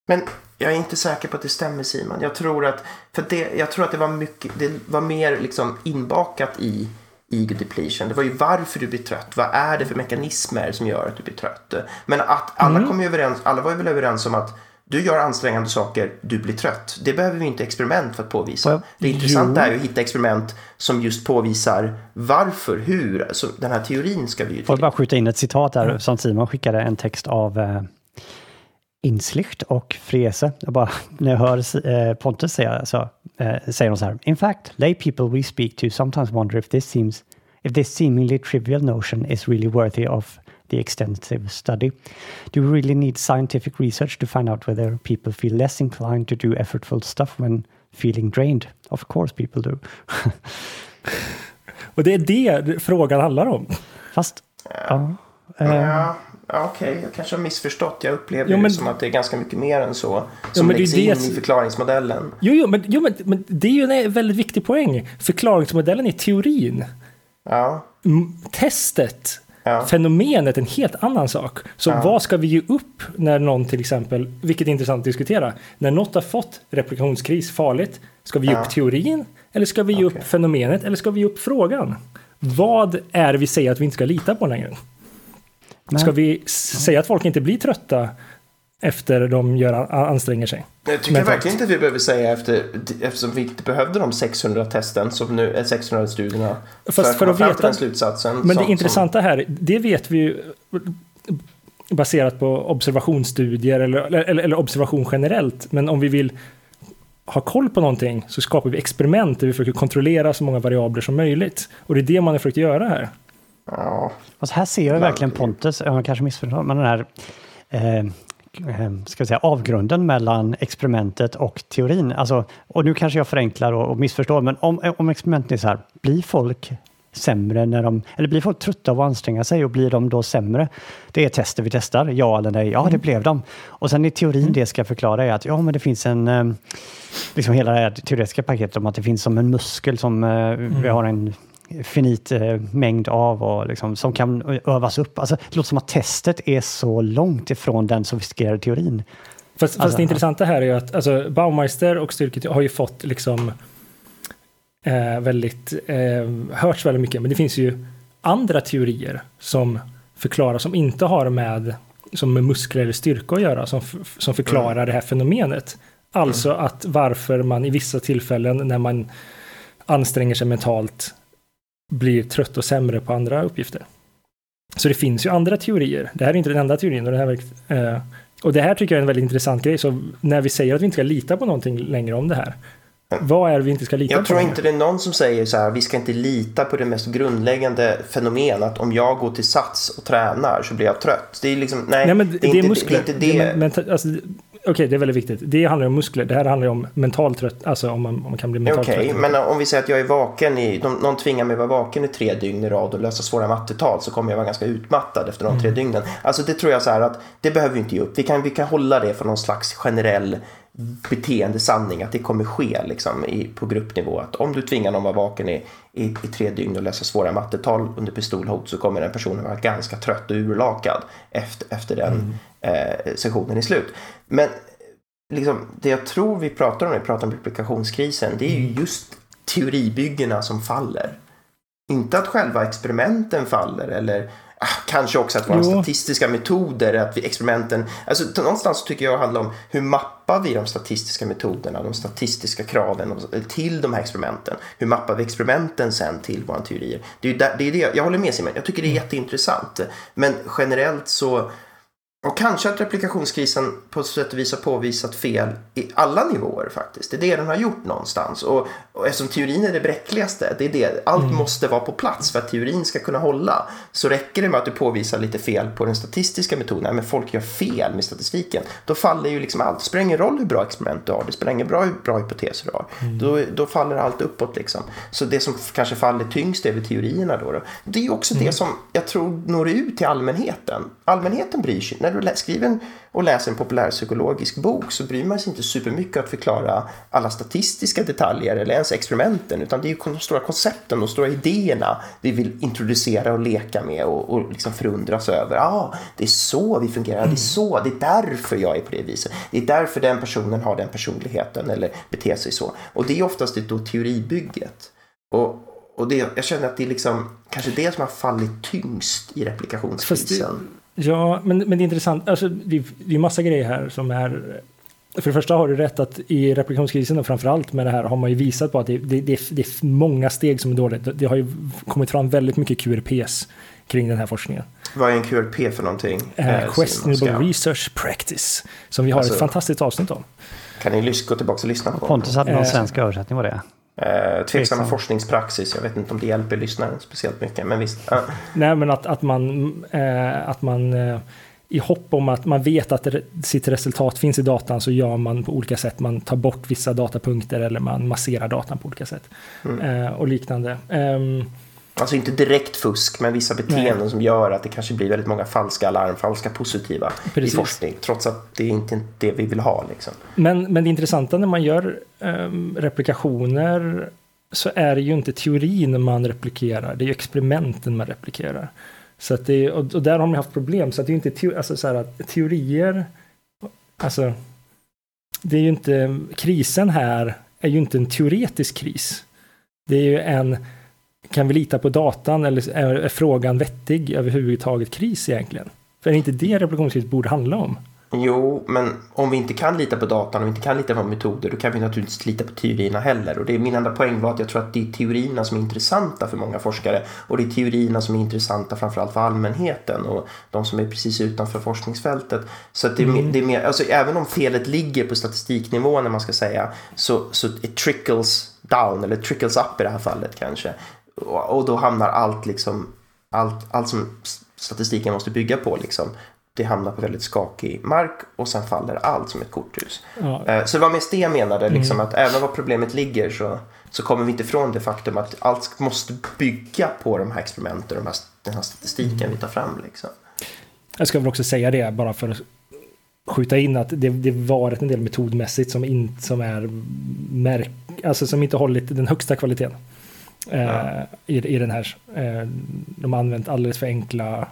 Men jag är inte säker på att det stämmer Simon. Jag tror att, för det, jag tror att det var mycket, det var mer liksom inbakat i ego depletion. Det var ju varför du blir trött. Vad är det för mekanismer som gör att du blir trött? Men att alla Mm. kom överens, alla var väl överens om att du gör ansträngande saker, du blir trött. Det behöver vi inte experiment för att påvisa. Ja, Det intressanta jo. är att hitta experiment som just påvisar varför, hur. Så den här teorin ska vi ju Får jag bara skjuta in ett citat där som Simon skickade en text av eh, Inslicht och Frese. Jag bara, när jag hör eh, Pontus säga så, eh, säger de så här. In fact, lay people we speak to sometimes wonder if this seems if this seemingly trivial notion is really worthy of the extensive study. Do we really need scientific research to find out whether people feel less inclined to do effortful stuff when feeling drained? Of course people do. Och det är det frågan handlar om. Fast, ja. eh, Ja, ja, okej, jag kanske har missförstått. Jag upplever Jo, men- det som att det är ganska mycket mer än så. Som men det är läggs det in i förklaringsmodellen. Jo, jo, men, jo men, men det är ju en väldigt viktig poäng. Förklaringsmodellen är teorin. Ja, testet, ja. fenomenet är en helt annan sak. Så Ja. vad ska vi ge upp när någon till exempel, vilket är intressant att diskutera, när något har fått replikationskris farligt, ska vi ge Ja. upp teorin eller ska vi ge Okej. upp fenomenet eller ska vi ge upp frågan? Vad är det vi säger att vi inte ska lita på längre? men- Ska vi säga att folk inte blir trötta efter de gör, anstränger sig. Jag tycker verkligen inte att vi behöver säga efter, eftersom vi inte behövde de 600 testen, som nu, 600 studierna, Fast för att, för att veta, den slutsatsen. Men som, det intressanta här, det vet vi ju baserat på observationsstudier eller, eller, eller observation generellt. Men om vi vill ha koll på någonting så skapar vi experiment där vi försöker kontrollera så många variabler som möjligt. Och det är det man har försökt göra här. Ja. Alltså här ser jag verkligen Pontus, jag kanske missförstår, men den här eh, Eh, ska säga, avgrunden mellan experimentet och teorin. Alltså, och nu kanske jag förenklar och, och missförstår, men om, om experimentet är så här, blir folk sämre när de, eller blir folk trötta av att anstränga sig och blir de då sämre? Det är tester vi testar, ja eller nej, ja det mm. blev de. Och sen i teorin mm. det ska förklara är att ja men det finns en, eh, liksom hela det här teoretiska paketet om att det finns som en muskel som eh, mm. vi har en finit eh, mängd av och liksom, som kan övas upp. Alltså, det låter som att testet är så långt ifrån den sofistikerade teorin. Fast, alltså, fast det intressanta här är ju att alltså, Baumeister och Styrket har ju fått liksom eh, väldigt, eh, hörts väldigt mycket, men det finns ju andra teorier som förklarar, som inte har med, som med muskler eller styrka att göra, som, som förklarar mm. det här fenomenet. Alltså mm. att varför man i vissa tillfällen när man anstränger sig mentalt blir trött och sämre på andra uppgifter. Så det finns ju andra teorier. Det här är inte den enda teorin. Och det här, eh, och det här tycker jag är en väldigt intressant grej. Så när vi säger att vi inte ska lita på någonting längre om det här. Vad är det vi inte ska lita jag på? Jag tror inte det är någon som säger så här, vi ska inte lita på det mest grundläggande fenomen att om jag går till sats och tränar så blir jag trött. Det är liksom, nej, nej men det, är, det är muskler. Det, är inte det. Men, alltså, Okej, okay, det är väldigt viktigt. Det handlar om muskler. Det här handlar om mental trött, alltså om man, om man kan bli mentalt okay, trött. Okej, men om vi säger att jag är vaken i, de, någon tvingar mig att vara vaken i tre dygn i rad och lösa svåra mattetal så kommer jag vara ganska utmattad efter de mm. tre dygnen. Alltså det tror jag så här att det behöver vi inte ge upp. Vi kan, vi kan hålla det för någon slags generell beteendesanning att det kommer ske liksom, i, på gruppnivå. Att om du tvingar någon att vara vaken i, i, i tre dygn och läsa svåra mattetal under pistolhot så kommer den personen vara ganska trött och urlakad efter, efter den mm. eh, sessionen är slut. Men liksom, det jag tror vi pratar om när vi pratar om replikationskrisen det är ju mm. just teoribyggena som faller. Inte att själva experimenten faller eller kanske också att våra statistiska metoder, att vi experimenten, alltså någonstans tycker jag handlar om hur mappar vi de statistiska metoderna, de statistiska kraven till de här experimenten. Hur mappar vi experimenten sen till våra teorier? Det är, där, det, är det, jag håller med Simon, jag tycker det är mm. jätteintressant. Men generellt så och kanske att replikationskrisen på sätt och vis har påvisat fel i alla nivåer faktiskt. Det är det den har gjort någonstans. Och, och eftersom teorin är det bräckligaste, det är det, allt mm. måste vara på plats för att teorin ska kunna hålla. Så räcker det med att du påvisar lite fel på den statistiska metoden, men folk gör fel med statistiken, då faller ju liksom allt. Det spelar ingen roll hur bra experiment du har, det spelar ingen bra hur bra hypoteser du har. Mm. Då, då faller allt uppåt liksom. Så det som kanske faller tyngst är väl teorierna då. då. Det är också mm. det som jag tror når ut till allmänheten. Allmänheten bryr sig när du skriver och läser en populärpsykologisk bok så bryr man sig inte supermycket att förklara alla statistiska detaljer eller ens experimenten utan det är ju de stora koncepten, de stora idéerna vi vill introducera och leka med och, och liksom förundras över. Ah, det är så vi fungerar, det är så, det är därför jag är på det viset. Det är därför den personen har den personligheten eller beter sig så. Och det är oftast det då teoribygget. Och, och det, jag känner att det är liksom kanske det som har fallit tyngst i replikationskrisen. Ja, men, men det är intressant. Alltså, det, det är massa grejer här som är... För det första har du rätt att i replikationskrisen och framförallt med det här har man ju visat på att det, det, det, det är många steg som är dåligt. Det har ju kommit fram väldigt mycket QRPs kring den här forskningen. Vad är en QRP för någonting? Uh, questionable Research Practice. Som vi har alltså, ett fantastiskt avsnitt om. Kan ni gå tillbaka och lyssna på? Pontus hade någon uh, svensk översättning vad det. Eh, tveksamma forskningspraxis. Jag vet inte om det hjälper lyssnaren speciellt mycket. Men visst. Nej, men att, att man, eh, att man eh, i hopp om att man vet att sitt resultat finns i datan så gör man på olika sätt. Man tar bort vissa datapunkter eller man masserar datan på olika sätt. Mm. Eh, och liknande. Um, Alltså inte direkt fusk, men vissa beteenden Nej. som gör att det kanske blir väldigt många falska alarm, falska positiva Precis. i forskning. Trots att det är inte det vi vill ha. Liksom. Men, men det intressanta när man gör um, replikationer så är det ju inte teorin man replikerar, det är ju experimenten man replikerar. Så att det, och, och där har man haft problem, så att det är inte teori, alltså så här, teorier, alltså det är ju inte, krisen här är ju inte en teoretisk kris. Det är ju en kan vi lita på datan eller är, frågan vettig överhuvudtaget kris egentligen? För är det inte det reproduktionskris borde handla om? Jo, men om vi inte kan lita på datan och inte kan lita på metoder då kan vi naturligtvis lita på teorierna heller. Och det är min enda poäng var att jag tror att det är teorierna som är intressanta för många forskare och det är teorierna som är intressanta framförallt för allmänheten och de som är precis utanför forskningsfältet. Så det, är, mm. det är mer, alltså även om felet ligger på statistiknivå när man ska säga så, så it trickles down eller trickles up i det här fallet kanske. Och, och då hamnar allt liksom allt, allt som statistiken måste bygga på liksom det hamnar på väldigt skakig mark och sen faller allt som ett korthus. Ja. Eh, så det var mest det jag menade, liksom, mm. att även var problemet ligger så, så kommer vi inte ifrån det faktum att allt måste bygga på de här experimenten och de här, den här statistiken mm. vi tar fram. Liksom. Jag ska väl också säga det bara för att skjuta in att det, det varit en del metodmässigt som, in, som är märk, alltså som inte hållit den högsta kvaliteten. Eh, ja. i, I den här. Eh, de har använt alldeles för enkla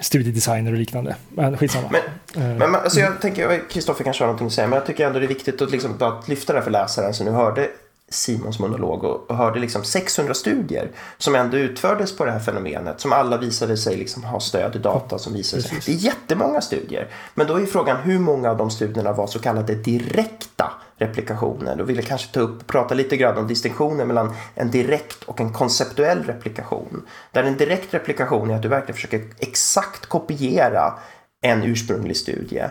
studiedesigner och liknande. Men skitsamma. Men, uh, men alltså jag tänker, Kristoffer kanske har någonting att säga, men jag tycker ändå det är viktigt att, liksom, att lyfta det här för läsaren som nu hörde Simons monolog och, och hörde liksom 600 studier som ändå utfördes på det här fenomenet som alla visade sig liksom ha stöd i data som visade sig. Det är jättemånga studier. Men då är frågan hur många av de studierna var så kallade direkta replikationer. Då vill jag kanske ta upp och prata lite grann om distinktionen mellan en direkt och en konceptuell replikation. Där en direkt replikation är att du verkligen försöker exakt kopiera en ursprunglig studie.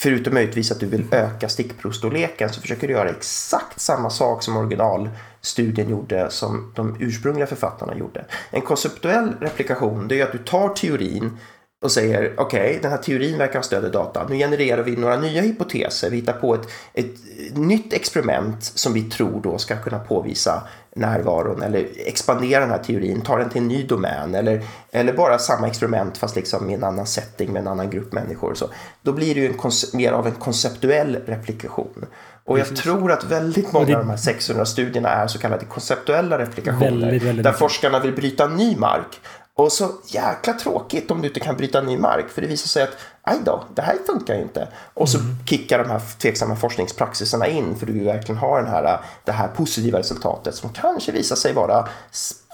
Förutom möjligtvis att du vill öka stickprovstorleken så försöker du göra exakt samma sak som originalstudien gjorde som de ursprungliga författarna gjorde. En konceptuell replikation det är att du tar teorin och säger okej, okay, den här teorin verkar ha stöd i data. Nu genererar vi några nya hypoteser. Vi hittar på ett, ett nytt experiment som vi tror då ska kunna påvisa närvaron eller expandera den här teorin, ta den till en ny domän eller, eller bara samma experiment fast liksom i en annan setting med en annan grupp människor. Så, då blir det ju en mer av en konceptuell replikation. Och jag tror att väldigt många det... av de här 600 studierna är så kallade konceptuella replikationer. Väldigt, väldigt där forskarna vill bryta ny mark och så jäkla tråkigt om du inte kan bryta ny mark för det visar sig att aj då, det här funkar ju inte. Och så mm. kickar de här tveksamma forskningspraxisarna in för du vill verkligen ha den här, det här positiva resultatet som kanske visar sig vara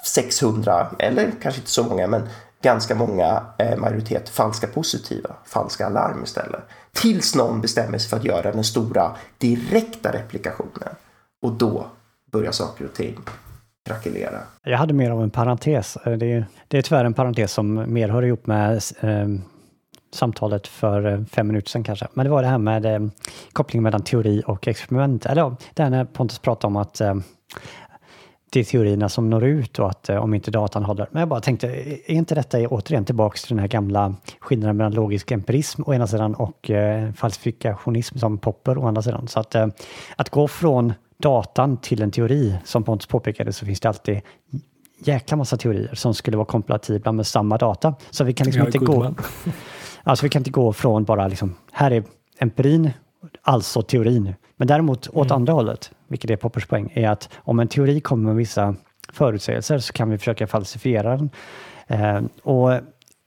600 eller kanske inte så många men ganska många eh, majoritet falska positiva, falska alarm istället. Tills någon bestämmer sig för att göra den stora direkta replikationen och då börjar saker och ting krackelera. Jag hade mer av en parentes. Eh, det är, det är tyvärr en parentes som mer hör ihop med eh, samtalet för eh, fem minuter sedan kanske. Men det var det här med eh, kopplingen mellan teori och experiment. Eller ja, det här när Pontus pratade om att eh, det är teorierna som når ut och att eh, om inte datan håller. Men jag bara tänkte, är inte detta återigen tillbaks till den här gamla skillnaden mellan logisk empirism å ena sidan och eh, falsifikationism som Popper å andra sidan? Så att, eh, att gå från datan till en teori, som Pontus påpekade, så finns det alltid jäkla massa teorier som skulle vara kompatibla med samma data. Så vi kan liksom inte gå... Alltså vi kan inte gå från bara liksom, här är empirin, alltså teorin. Men däremot åt mm. andra hållet, vilket är Poppers poäng, är att om en teori kommer med vissa förutsägelser så kan vi försöka falsifiera den. Eh, och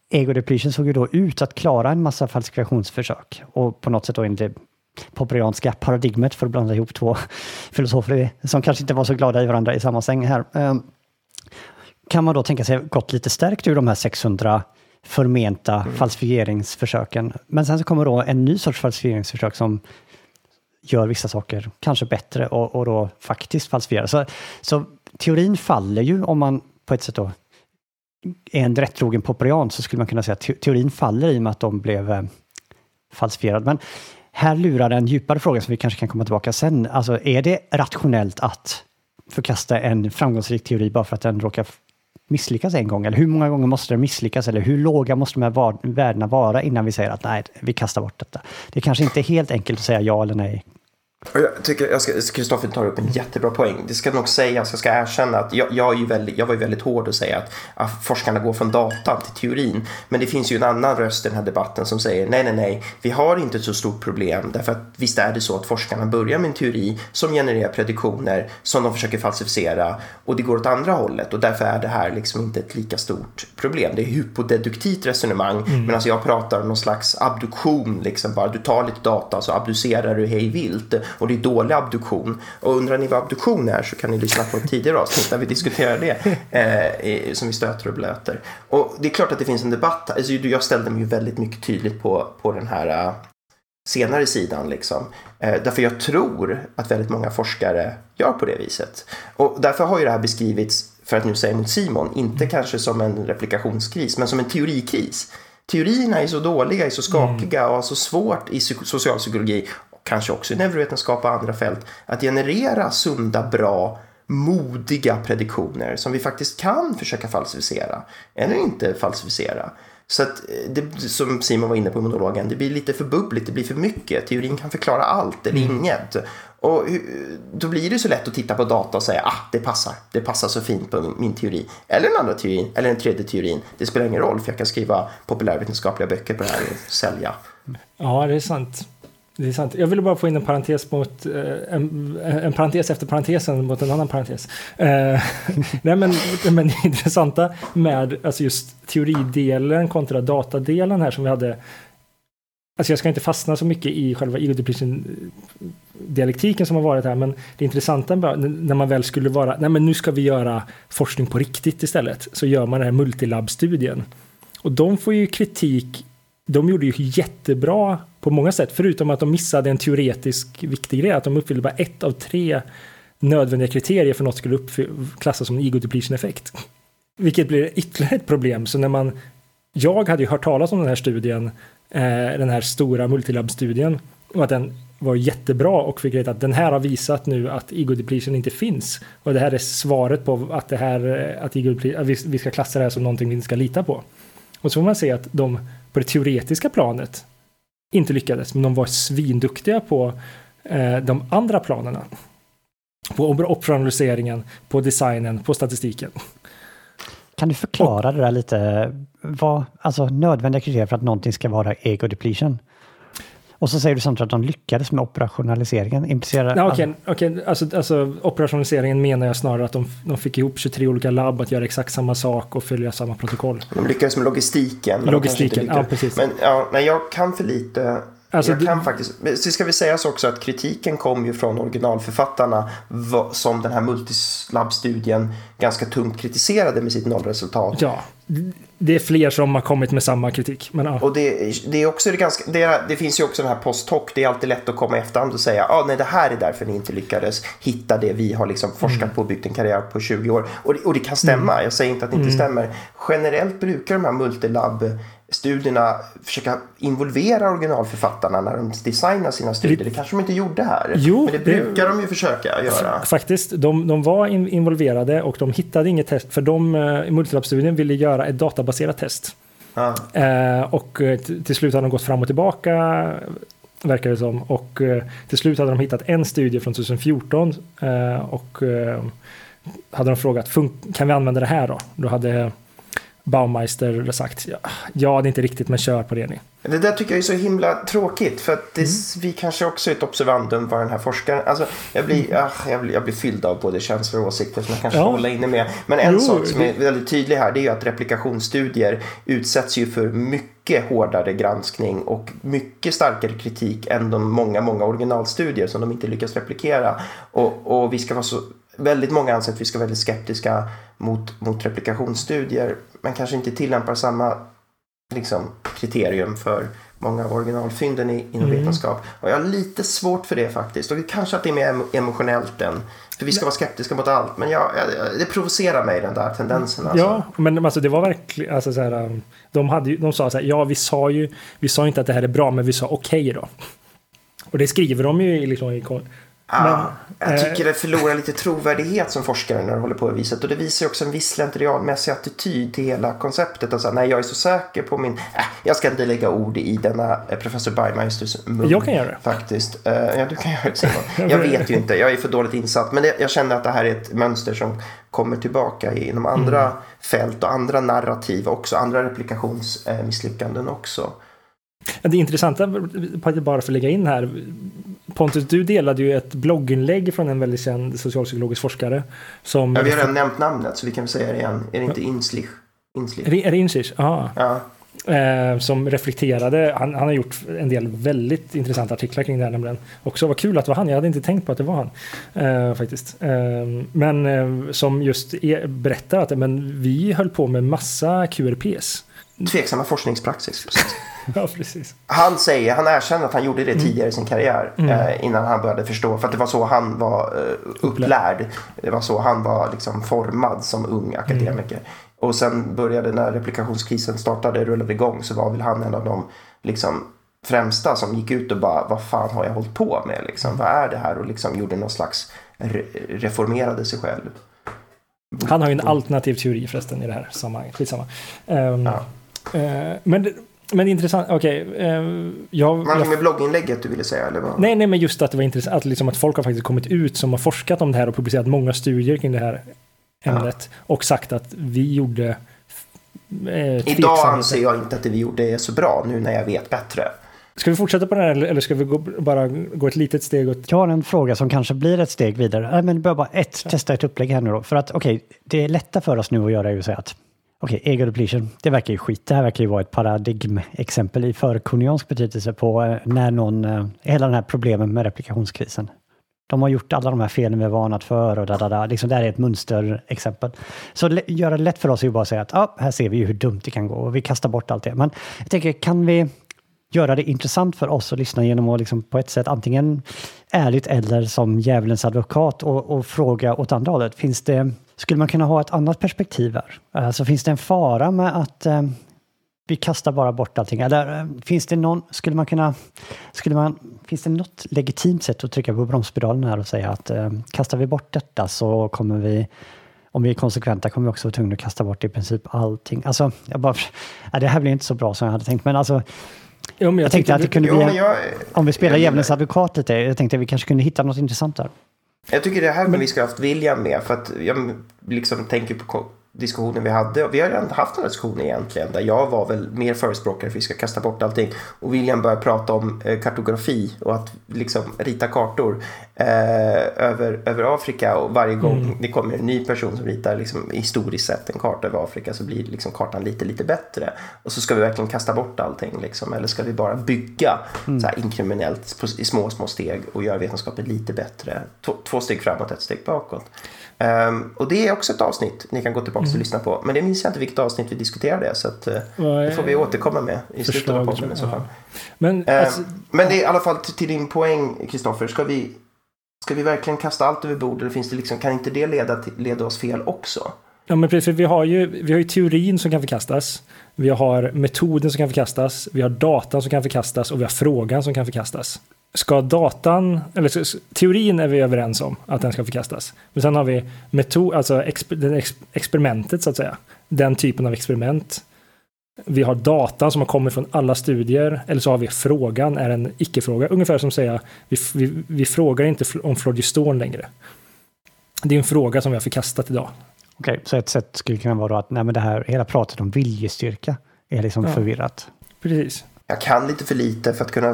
Ego depletion såg ju då ut att klara en massa falsifikationsförsök och på något sätt då enligt popperianska paradigmet för att blanda ihop två filosofer som kanske inte var så glada i varandra i samma säng här. Ehm, kan man då tänka sig gått lite stärkt ur de här 600 förmenta mm. falsifieringsförsöken. Men sen så kommer då en ny sorts falsifieringsförsök som gör vissa saker kanske bättre och, och då faktiskt falsifierar. Så, så teorin faller ju om man på ett sätt då är en rättrogen popperian så skulle man kunna säga att teorin faller i och med att de blev eh, falsifierade. Men här lurar en djupare fråga som vi kanske kan komma tillbaka sen. Alltså är det rationellt att förkasta en framgångsrik teori bara för att den råkar misslyckas en gång? Eller hur många gånger måste den misslyckas? Eller hur låga måste de här värdena vara innan vi säger att nej, vi kastar bort detta? Det kanske inte är helt enkelt att säga ja eller nej jag tycker Kristoffer tar upp en jättebra poäng. Det ska nog sägas, jag ska erkänna att jag, jag, är ju väldigt, jag var ju väldigt hård att säga att, att forskarna går från datan till teorin. Men det finns ju en annan röst i den här debatten som säger nej, nej, nej, vi har inte ett så stort problem därför att visst är det så att forskarna börjar med en teori som genererar prediktioner som de försöker falsificera och det går åt andra hållet och därför är det här liksom inte ett lika stort problem. Det är hypodeduktivt resonemang mm. medan jag pratar om någon slags abduktion, liksom bara du tar lite data så abducerar du hej vilt och det är dålig abduktion. Och undrar ni vad abduktion är så kan ni lyssna på ett tidigare avsnitt där vi diskuterar det eh, som vi stöter och blöter. Och det är klart att det finns en debatt. Alltså, jag ställde mig ju väldigt mycket tydligt på, på den här eh, senare sidan. Liksom. Eh, därför jag tror att väldigt många forskare gör på det viset. Och därför har ju det här beskrivits, för att nu säga mot Simon, inte kanske som en replikationskris, men som en teorikris. Teorierna är så dåliga, är så skakiga och har så svårt i socialpsykologi, kanske också i neurovetenskap och andra fält, att generera sunda, bra modiga prediktioner som vi faktiskt kan försöka falsificera eller inte falsificera. Så att eh, det, som Simon var inne på i monologen, det blir lite för bubbligt, det blir för mycket. Teorin kan förklara allt eller mm. inget. Och då blir det så lätt att titta på data och säga ah, det passar. Det passar så fint på min teori. Eller den andra teorin, eller den tredje teorin. Det spelar ingen roll för jag kan skriva populärvetenskapliga böcker på det här och sälja. Ja, det är sant. Det är sant. Jag ville bara få in en parentes mot eh, en, en parentes efter parentesen mot en annan parentes. Eh, nej, men, men det intressanta med alltså just teoridelen kontra datadelen här som vi hade. Alltså jag ska inte fastna så mycket i själva ego dialektiken som har varit här, men det intressanta när man väl skulle vara, nej men nu ska vi göra forskning på riktigt istället, så gör man den här multilab-studien. Och de får ju kritik de gjorde ju jättebra på många sätt, förutom att de missade en teoretisk viktig grej, att de uppfyllde bara ett av tre nödvändiga kriterier för något skulle klassas som en ego depletion effekt. Vilket blir ytterligare ett problem, så när man jag hade ju hört talas om den här studien, eh, den här stora multilab-studien, och att den var jättebra och fick veta att den här har visat nu att ego depletion inte finns. Och det här är svaret på att, det här, eh, att ego depletion, vi ska klassa det här som någonting vi inte ska lita på. Och så får man se att de på det teoretiska planet inte lyckades, men de var svinduktiga på eh, de andra planerna. På operationaliseringen, på designen, på statistiken. Kan du förklara och, det där lite? Vad, alltså nödvändiga kriterier för att någonting ska vara ego depletion? Och så säger du samtidigt att de lyckades med operationaliseringen. Implicerar... Ja, Okej, okay, okay. alltså, alltså, operationaliseringen menar jag snarare att de, de fick ihop 23 olika labb att göra exakt samma sak och följa samma protokoll. De lyckades med logistiken. Logistiken, ja precis. Men ja, nej, jag kan för lite Alltså, jag kan faktiskt, så ska vi säga så också att kritiken kom ju från originalförfattarna som den här multislab-studien ganska tungt kritiserade med sitt nollresultat. Ja, det är fler som har kommit med samma kritik. Men, ja. Och det, det, är också det, ganska, det, det, finns ju också den här post hoc. Det är alltid lätt att komma i efterhand och säga ah, nej det här är därför ni inte lyckades hitta det vi har liksom forskat mm. på och byggt en karriär på 20 år. Och det, och det kan stämma, mm. jag säger inte att det inte mm. stämmer. Generellt brukar de här multilab studierna försöka involvera originalförfattarna när de designar sina studier. Det kanske de inte gjorde här. Jo, men det brukar de ju försöka göra. Faktiskt, de, de var in, involverade och de hittade inget test för de eh, i multilab-studien ville göra ett databaserat test. Ah. Eh, och eh, till slut hade de gått fram och tillbaka verkar det som. Och eh, till slut hade de hittat en studie från 2014 eh, och eh, hade de frågat kan vi använda det här då? Då hade Baumeister sagt ja, ja, det är inte riktigt, men kör på det ni. Det där tycker jag är så himla tråkigt för att det, mm. vi kanske också är ett observandum vad den här forskaren, alltså jag blir, mm. ah, jag blir, jag blir fylld av både känslor och åsikter som jag kanske ja. håller inne med. Men en jo, sak som är väldigt tydlig här det är ju att replikationsstudier utsätts ju för mycket hårdare granskning och mycket starkare kritik än de många, många originalstudier som de inte lyckas replikera. Och, och vi ska vara så väldigt många anser att vi ska vara väldigt skeptiska mot, mot replikationsstudier men kanske inte tillämpar samma liksom, kriterium för många av originalfynden inom mm. vetenskap. Och jag har lite svårt för det faktiskt. Och kanske att det är mer emotionellt än för vi ska vara skeptiska mot allt. Men jag, jag, det provocerar mig den där tendensen. Alltså. Ja, men alltså, det var verkligen... Alltså, så här, um, de, hade, de sa så här, ja vi sa ju, vi sa inte att det här är bra, men vi sa okej okay då. Och det skriver de ju liksom i Ja, men, jag tycker det förlorar lite trovärdighet som forskare när du håller på det viset. Och det visar också en viss slentrianmässig attityd till hela konceptet. Alltså, nej, jag är så säker på min... Äh, jag ska inte lägga ord i denna eh, professor Bergmeisters mun. Jag kan göra det. Faktiskt. Uh, ja, du kan göra det Simon. Jag vet ju inte, jag är för dåligt insatt. Men det, jag känner att det här är ett mönster som kommer tillbaka inom andra mm. fält och andra narrativ också. Andra replikationsmisslyckanden också. Det intressanta, bara för att lägga in här, Pontus, du delade ju ett blogginlägg från en väldigt känd socialpsykologisk forskare. Som... Ja, vi har redan nämnt namnet så vi kan säga det igen. Är det inte Inslich? Inslich? Är det Inslich? Ja. Eh, som reflekterade, han, han, har gjort en del väldigt intressanta artiklar kring det här nämligen. Också vad kul att det var han, jag hade inte tänkt på att det var han. Eh, faktiskt. Eh, men som just är, berättar att men vi höll på med massa QRPs. Tveksamma forskningspraxis. Ja, precis. Han säger, han erkänner att han gjorde det tidigare i sin karriär. Mm. Eh, innan han började förstå, för att det var så han var eh, upplärd. Det var så han var liksom formad som ung akademiker. Och sen började när replikationskrisen startade, rullade igång, så var väl han en av de liksom, främsta som gick ut och bara, vad fan har jag hållit på med? Liksom, vad är det här? Och liksom gjorde någon slags, re reformerade sig själv. Han har ju en alternativ teori förresten i det här sammanhanget. Skitsamma. Um, Ja. eh, men, men det är intressant, okej. jag, Någonting jag, med blogginlägget du ville säga? Eller vad? nej, nej, men just att det var intressant att, liksom att folk har faktiskt kommit ut som har forskat om det här och publicerat många studier kring det här ämnet. Och sagt att vi gjorde eh, Idag anser jag inte att det vi gjorde är så bra, nu när jag vet bättre. Ska vi fortsätta på det här eller eller ska vi gå, bara gå ett litet steg åt... Jag har en fråga som kanske blir ett steg vidare. Nej, men bara ett, testa ett upplägg här nu då. För att okej, det är lätta för oss nu att göra är ju att säga att okej, ego depletion, det verkar ju skit. Det här verkar ju vara ett paradigmexempel i förkunniansk betydelse på eh, när någon, eh, hela den här problemen med replikationskrisen. De har gjort alla de här felen vi har varnat för och da, da, da. Liksom det här är ett mönsterexempel. Så göra det lätt för oss är ju bara att säga att ah, här ser vi ju hur dumt det kan gå och vi kastar bort allt det. Men jag tänker, kan vi göra det intressant för oss att lyssna genom att liksom på ett sätt antingen ärligt eller som djävulens advokat och, och fråga åt andra hållet. Finns det, skulle man kunna ha ett annat perspektiv här? Alltså finns det en fara med att eh, vi kastar bara bort allting? Eller eh, finns det någon, skulle man kunna, skulle man, finns det något legitimt sätt att trycka på bromspedalen här och säga att eh, kastar vi bort detta så kommer vi om vi är konsekventa kommer vi också vara tvungna att kasta bort i princip allting. Alltså, jag bara, det här blir inte så bra som jag hade tänkt, men alltså, Jo, men jag tänkte att det kunde bli, jag, om vi spelar jag djävulens advokat lite, jag tänkte att vi kanske kunde hitta något intressant där. Jag tycker det här vi ska ha haft William med för att jag liksom tänker på diskussionen vi hade. Vi har redan haft en diskussion egentligen där jag var väl mer förespråkare för att vi ska kasta bort allting. Och William började prata om eh, kartografi och att liksom rita kartor eh, över, över Afrika. Och varje gång det kommer en ny person som ritar liksom, historiskt sett en karta över Afrika så blir liksom kartan lite, lite bättre. Och så ska vi verkligen kasta bort allting liksom. Eller ska vi bara bygga så här inkrementellt på, i små, små steg och göra vetenskapen lite bättre. Två, två steg framåt, ett steg bakåt. Ehm, och det är också ett avsnitt ni kan gå tillbaka och lyssna på. Men det minns jag inte vilket avsnitt vi diskuterade det. Så att, Vad det får vi återkomma med i slutet av podden i så fall. Men Ehm, alltså, men det är i alla fall till, till din poäng, Kristoffer. Ska vi, ska vi verkligen kasta allt över bord? Eller finns det liksom, kan inte det leda, till, leda oss fel också? Ja, men precis. för Vi har, ju, vi har ju teorin som kan förkastas. Vi har metoden som kan förkastas. Vi har datan som kan förkastas och vi har frågan som kan förkastas. Ska datan, eller teorin är vi överens om att den ska förkastas. Men sen har vi metod, alltså exper, den ex, experimentet så att säga. Den typen av experiment. Vi har datan som har kommit från alla studier. Eller så har vi frågan, är en icke-fråga. Ungefär som att säga, vi, vi, vi frågar inte om phlogiston längre. Det är en fråga som vi har förkastat idag. Okej, så ett sätt skulle kunna vara att nej, men det här, hela pratet om viljestyrka är liksom Ja. förvirrat. Precis. Jag kan lite för lite för att kunna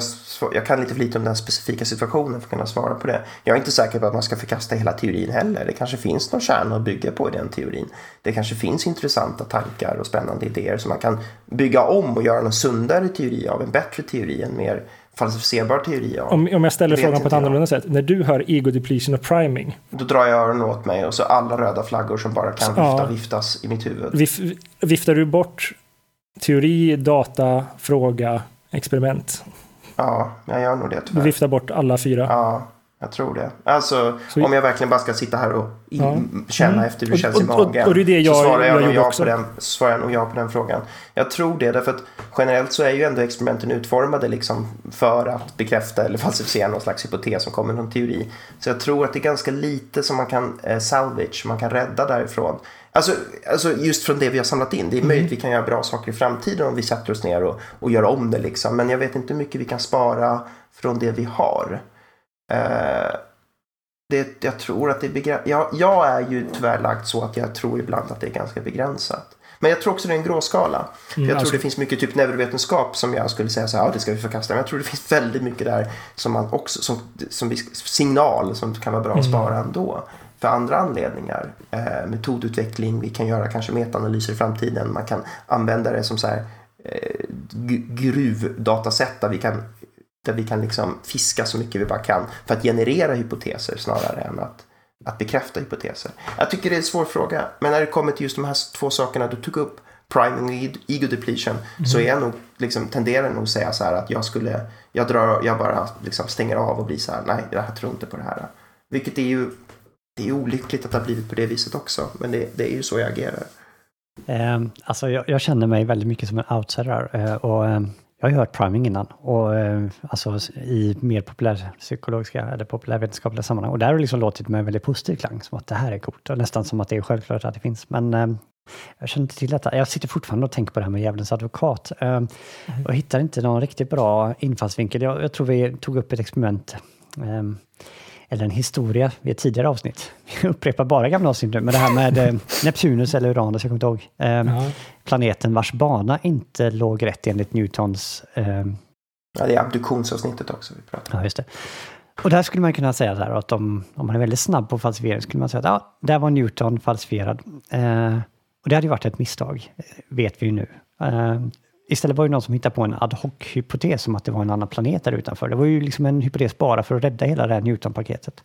jag kan lite för lite om den specifika situationen för att kunna svara på det. Jag är inte säker på att man ska förkasta hela teorin heller. Det kanske finns någon kärna att bygga på i den teorin. Det kanske finns intressanta tankar och spännande idéer som man kan bygga om och göra en sundare teori av, en bättre teori, en mer falsificerbar teori av. Om, om jag ställer frågan på ett annorlunda sätt. När du hör ego depletion och priming. Då drar jag öronen åt mig och så alla röda flaggor som bara kan Ja. vifta viftas i mitt huvud. Vif, viftar du bort teori, data, fråga, experiment? Ja, jag gör nog det Du tyvärr. viftar bort alla fyra. Ja, jag tror det. Alltså, Så- om jag verkligen bara ska sitta här och in, Ja. känna Mm. efter hur det Och- känns i och- och- magen. och det är jag- så svarar jag jag, nog gjorde ja också. på den, svarar jag nog ja på den frågan. Jag tror det, därför att generellt så är ju ändå experimenten utformade liksom för att bekräfta eller falsificera någon slags hypotes som kommer från teori. Så jag tror att det är ganska lite som man kan eh, salvage, man kan rädda därifrån. Alltså, alltså just från det vi har samlat in. Det är möjligt att vi kan göra bra saker i framtiden om vi sätter oss ner och, och gör om det. Liksom. Men jag vet inte hur mycket vi kan spara från det vi har. Eh, det, jag tror att det är begränsat. Jag, jag är ju tyvärr lagt så att jag tror ibland att det är ganska begränsat. Men jag tror också det är en gråskala. För jag alltså- tror det finns mycket typ neurovetenskap som jag skulle säga så här, ja det ska vi förkasta. Men jag tror det finns väldigt mycket där som man också, som, som signal som kan vara bra att spara ändå. För andra anledningar. Eh, metodutveckling, vi kan göra kanske metaanalyser i framtiden. Man kan använda det som så här eh, gruvdatasätt där vi kan där vi kan liksom fiska så mycket vi bara kan för att generera hypoteser snarare än att, att bekräfta hypoteser. Jag tycker det är en svår fråga, men när det kommer till just de här två sakerna du tog upp, priming ego depletion mm. så är jag nog, liksom, tenderar nog att säga så här att jag skulle, jag drar, jag bara liksom stänger av och blir så här, nej jag tror inte på det här. Vilket är ju, det är olyckligt att det har blivit på det viset också, men det, det är ju så jag agerar. Eh, alltså jag, jag, känner mig väldigt mycket som en outsider eh, och eh, jag har ju hört priming innan och eh, alltså i mer populärpsykologiska eller populärvetenskapliga sammanhang och där har det liksom låtit med väldigt positiv klang, som att det här är coolt och nästan som att det är självklart att det finns. Men eh, jag känner inte till detta. Jag sitter fortfarande och tänker på det här med djävulens advokat. Eh, mm. Jag hittar inte någon riktigt bra infallsvinkel. Jag, jag tror vi tog upp ett experiment eller en historia i ett tidigare avsnitt. Vi upprepar bara gamla avsnitt nu, men det här med eh, Neptunus eller Uranus, jag kommer inte ihåg. Eh, planeten vars bana inte låg rätt enligt Newtons... Eh, ja, det är abduktionsavsnittet också vi pratar om. Ja, just det. Och där skulle man kunna säga så här att om, om man är väldigt snabb på falsifiering skulle man säga att ja, där var Newton falsifierad. Eh, och det hade ju varit ett misstag, vet vi ju nu. Eh, Istället var det någon som hittade på en ad hoc-hypotes om att det var en annan planet där utanför. Det var ju liksom en hypotes bara för att rädda hela det här Newton-paketet.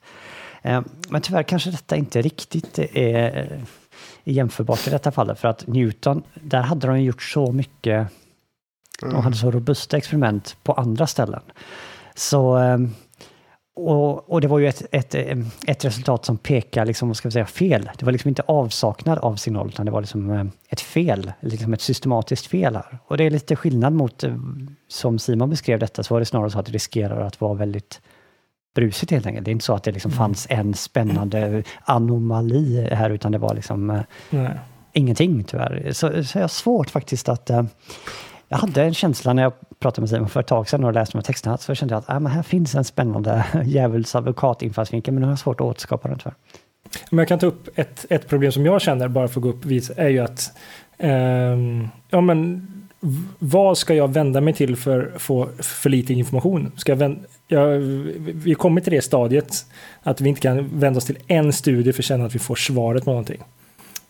Eh, men tyvärr kanske detta inte riktigt är jämförbart i detta fallet, för att Newton, där hade de gjort så mycket, de hade så robusta experiment på andra ställen. Så eh, och, och, det var ju ett, ett, ett resultat som pekar, liksom, vad ska vi säga, fel. Det var liksom inte avsaknad av signal, utan det var liksom ett fel, liksom ett systematiskt fel här. Och det är lite skillnad mot, som Simon beskrev detta, så var det snarare så att det riskerar att vara väldigt brusigt helt enkelt. Det är inte så att det liksom mm. fanns en spännande anomali här, utan det var liksom eh, Nej. ingenting tyvärr. Så, så jag har svårt faktiskt att jag hade en känsla när jag pratade med Simon för ett tag sedan och läste de här texterna, så kände jag att äh, men här finns en spännande djävuls advokat-infallsvinkel, men nu har jag svårt att återskapa den tyvärr. Men jag kan ta upp ett, ett problem som jag känner, bara för att gå upp vis, är ju att eh, ja, men, vad ska jag vända mig till för att få för lite information? Ska jag vända, ja, vi har kommit till det stadiet att vi inte kan vända oss till en studie för att känna att vi får svaret på någonting.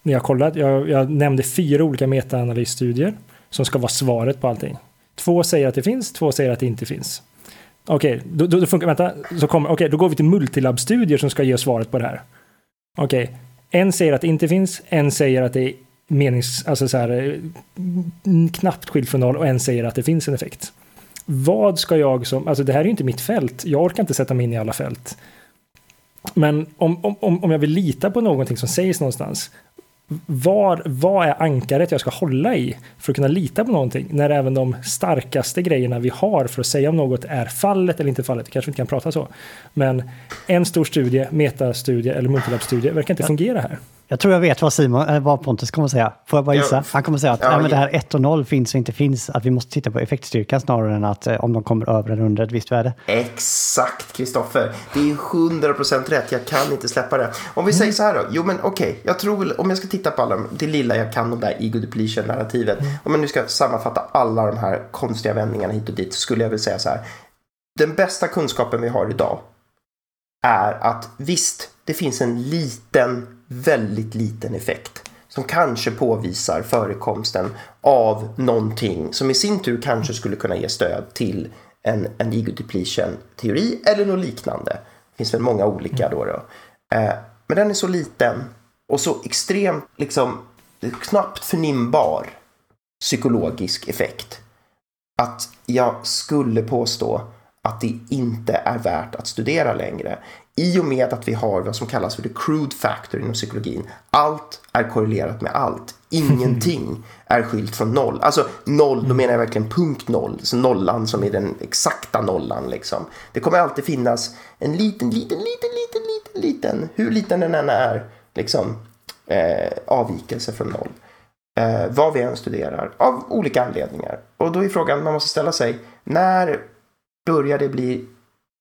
När jag kollat, jag, jag nämnde fyra olika metaanalysstudier som ska vara svaret på allting. Två säger att det finns, två säger att det inte finns. Okej, okay, då, då, funkar, vänta, så kommer, okay, då går vi till multilabstudier som ska ge svaret på det här. Okej, okay, en säger att det inte finns, en säger att det är menings, alltså så här, eh, knappt skilt från noll och en säger att det finns en effekt. Vad ska jag som, alltså det här är ju inte mitt fält, jag orkar inte sätta mig in i alla fält. Men om, om, om jag vill lita på någonting som sägs någonstans, var, vad är ankaret jag ska hålla i för att kunna lita på någonting när även de starkaste grejerna vi har för att säga om något är fallet eller inte fallet. Det kanske inte kan prata så. Men en stor studie, metastudie eller multilabstudie verkar inte fungera här. Jag tror jag vet vad, Simon, äh, vad Pontus kommer att säga. Får jag bara gissa? Han kommer att säga att ja, men det här 1 och 0 finns och inte finns. Att vi måste titta på effektstyrkan snarare än att äh, om de kommer över eller under ett visst värde. Exakt, Kristoffer. Det är 100% rätt. Jag kan inte släppa det. Om vi mm. säger så här då. Jo, men okej. Okay. Jag tror väl, om jag ska titta på alla det lilla jag kan om det här ego depletion-narrativet. Mm. Om jag nu ska sammanfatta alla de här konstiga vändningarna hit och dit så skulle jag vilja säga så här. Den bästa kunskapen vi har idag är att visst, det finns en liten väldigt liten effekt som kanske påvisar förekomsten av någonting som i sin tur kanske skulle kunna ge stöd till en, en ego depletion teori eller något liknande. Det finns väl många olika då. då. Eh, men den är så liten och så extremt liksom knappt förnimbar psykologisk effekt att jag skulle påstå att det inte är värt att studera längre. I och med att vi har vad som kallas för the crude factor inom psykologin. Allt är korrelerat med allt. Ingenting är skilt från noll. Alltså noll, då menar jag verkligen punkt noll. Så nollan som är den exakta nollan liksom. Det kommer alltid finnas en liten, liten, liten, liten, liten, liten, hur liten den än är, liksom eh, avvikelse från noll. Eh, vad vi än studerar, av olika anledningar. Och då är frågan man måste ställa sig, när börjar det bli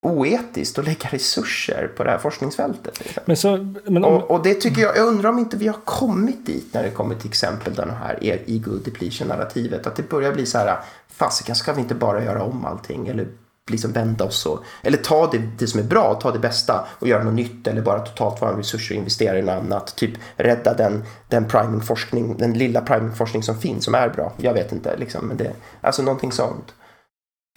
oetiskt att lägga resurser på det här forskningsfältet. Liksom. Men så, men om... och, och, det tycker jag, jag undrar om inte vi har kommit dit när det kommer till exempel den här ego depletion narrativet. Att det börjar bli så här, fasiken ska vi inte bara göra om allting eller liksom vända oss och, eller ta det, det som är bra, ta det bästa och göra något nytt eller bara totalt våra resurser och investera i något annat. Typ rädda den, den primingforskning, den lilla primingforskning som finns som är bra. Jag vet inte liksom, men det, alltså någonting sånt.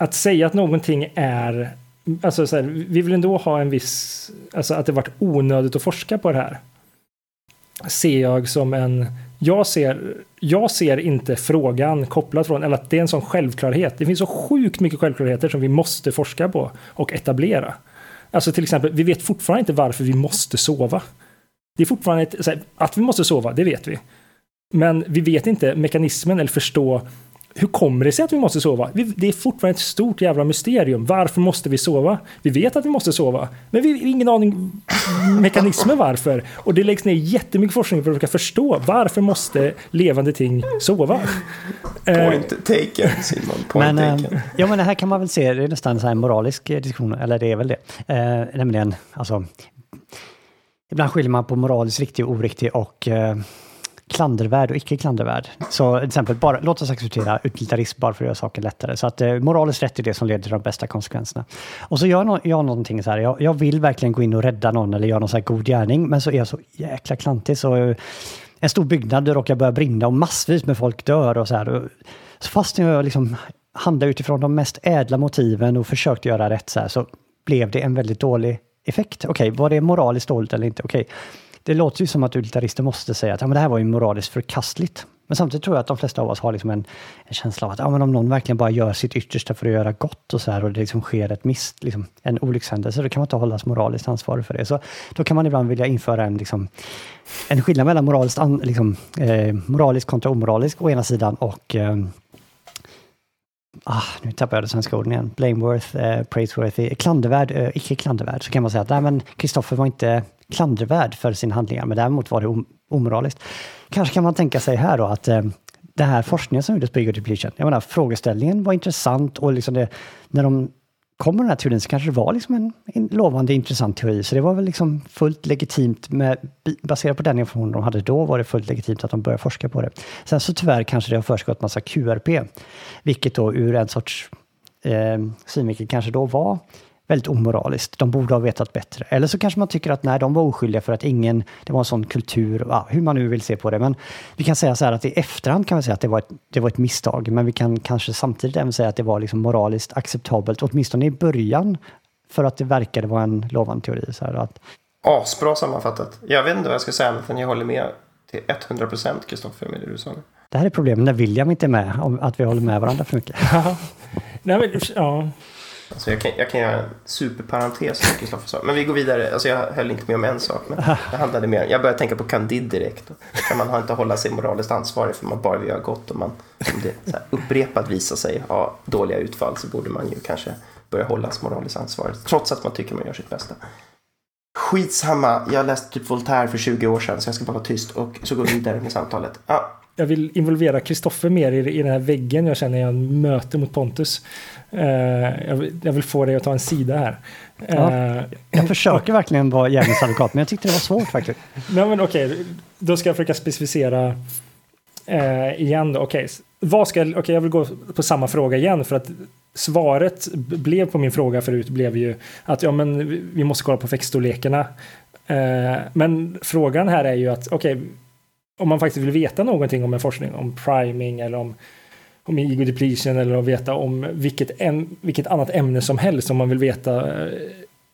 Att säga att någonting är Alltså så här, vi vill ändå ha en viss, alltså att det varit onödigt att forska på det här. Ser jag som en Jag ser, jag ser inte frågan kopplad från, eller att det är en sån självklarhet. Det finns så sjukt mycket självklarheter som vi måste forska på och etablera. Alltså till exempel, vi vet fortfarande inte varför vi måste sova. Det är fortfarande ett, här, att vi måste sova, det vet vi. Men vi vet inte mekanismen eller förstå hur kommer det sig att vi måste sova? Det är fortfarande ett stort jävla mysterium. Varför måste vi sova? Vi vet att vi måste sova, men vi har ingen aning mekanismen varför. Och det läggs ner jättemycket forskning för att försöka förstå varför måste levande ting sova? Point taken, Simon. Point men, taken. Äh, ja, men det här kan man väl se, det är nästan här moralisk eh, diskussion, eller det är väl det. Eh, nämligen, alltså, ibland skiljer man på moraliskt riktig och oriktig och eh, klandervärd och icke klandervärd. Så till exempel, bara, låt oss acceptera utilitarism bara för att göra saker lättare. Så att eh, moraliskt rätt är det som leder till de bästa konsekvenserna. Och så gör no jag någonting så här, jag, jag, vill verkligen gå in och rädda någon eller göra någon så här god gärning, men så är jag så jäkla klantig så eh, en stor byggnad råkar börja brinna och massvis med folk dör och så här. Och, så fast jag liksom handlade utifrån de mest ädla motiven och försökte göra rätt så här, så blev det en väldigt dålig effekt. Okej, okay, var det moraliskt dåligt eller inte? Okej, okay det låter ju som att utilitarister måste säga att ja, men det här var ju moraliskt förkastligt. Men samtidigt tror jag att de flesta av oss har liksom en, en, känsla av att ja, men om någon verkligen bara gör sitt yttersta för att göra gott och så här och det liksom sker ett miss, liksom, en olyckshändelse, då kan man inte hållas moraliskt ansvarig för det. Så då kan man ibland vilja införa en, liksom, en skillnad mellan moraliskt, liksom, eh, moralisk kontra omoralisk å ena sidan och eh, Ah, nu tappar jag det svenska orden igen. Blameworth, eh, praiseworthy, klandervärd, eh, icke klandervärd. Så kan man säga att nej, men Kristoffer var inte klandervärd för sina handlingar, men däremot var det omoraliskt. Kanske kan man tänka sig här då att eh, den här forskningen som gjordes på ego depletion, jag menar frågeställningen var intressant och liksom det, när de kom med den här teorin så kanske det var liksom en, en lovande intressant teori. Så det var väl liksom fullt legitimt, med, baserat på den information de hade då, var det fullt legitimt att de började forska på det. Sen så tyvärr kanske det har försiggått massa QRP, vilket då ur en sorts eh, synvinkel kanske då var väldigt omoraliskt. De borde ha vetat bättre. Eller så kanske man tycker att nej, de var oskyldiga för att ingen, det var en sån kultur, ja, hur man nu vill se på det. Men vi kan säga så här att i efterhand kan vi säga att det var ett, det var ett misstag. Men vi kan kanske samtidigt även säga att det var liksom moraliskt acceptabelt, åtminstone i början, för att det verkade vara en lovande teori. Så här, att... Asbra sammanfattat. Jag vet inte vad jag ska säga, men jag håller med till 100 procent, Kristoffer, med det du sa nu. Det här är problemet när William inte är med, om att vi håller med varandra för mycket. Nej, men, ja. Alltså jag, kan, jag kan göra en superparentes som Kristoffer sa. Men vi går vidare. Alltså jag höll inte med om en sak. Men det handlade mer. Jag började tänka på Candide direkt. Där man har inte hålla sig moraliskt ansvarig för man bara vill göra gott. Och man, om det så här, upprepat visar sig ha dåliga utfall så borde man ju kanske börja hållas moraliskt ansvarig. Trots att man tycker man gör sitt bästa. Skitsamma. Jag läste typ Voltaire för 20 år sedan så jag ska bara vara tyst och så går vi vidare med samtalet. Ja, jag vill involvera Kristoffer mer i, i den här väggen jag känner jag möter mot Pontus. Uh, jag, vill, jag, vill, få dig att ta en sida här. Ja, uh, jag försöker verkligen vara djävulens advokat, men jag tyckte det var svårt faktiskt. Nej, men okej, okay, då ska jag försöka specificera uh, igen då. Okej, okay. vad ska jag, okay, jag vill gå på samma fråga igen för att svaret blev på min fråga förut blev ju att ja, men vi måste kolla på växtstorlekarna. men frågan här är ju att okej, okay, om man faktiskt vill veta någonting om en forskning, om priming eller om, om ego depletion eller att veta om vilket, en, vilket annat ämne som helst, om man vill veta eh,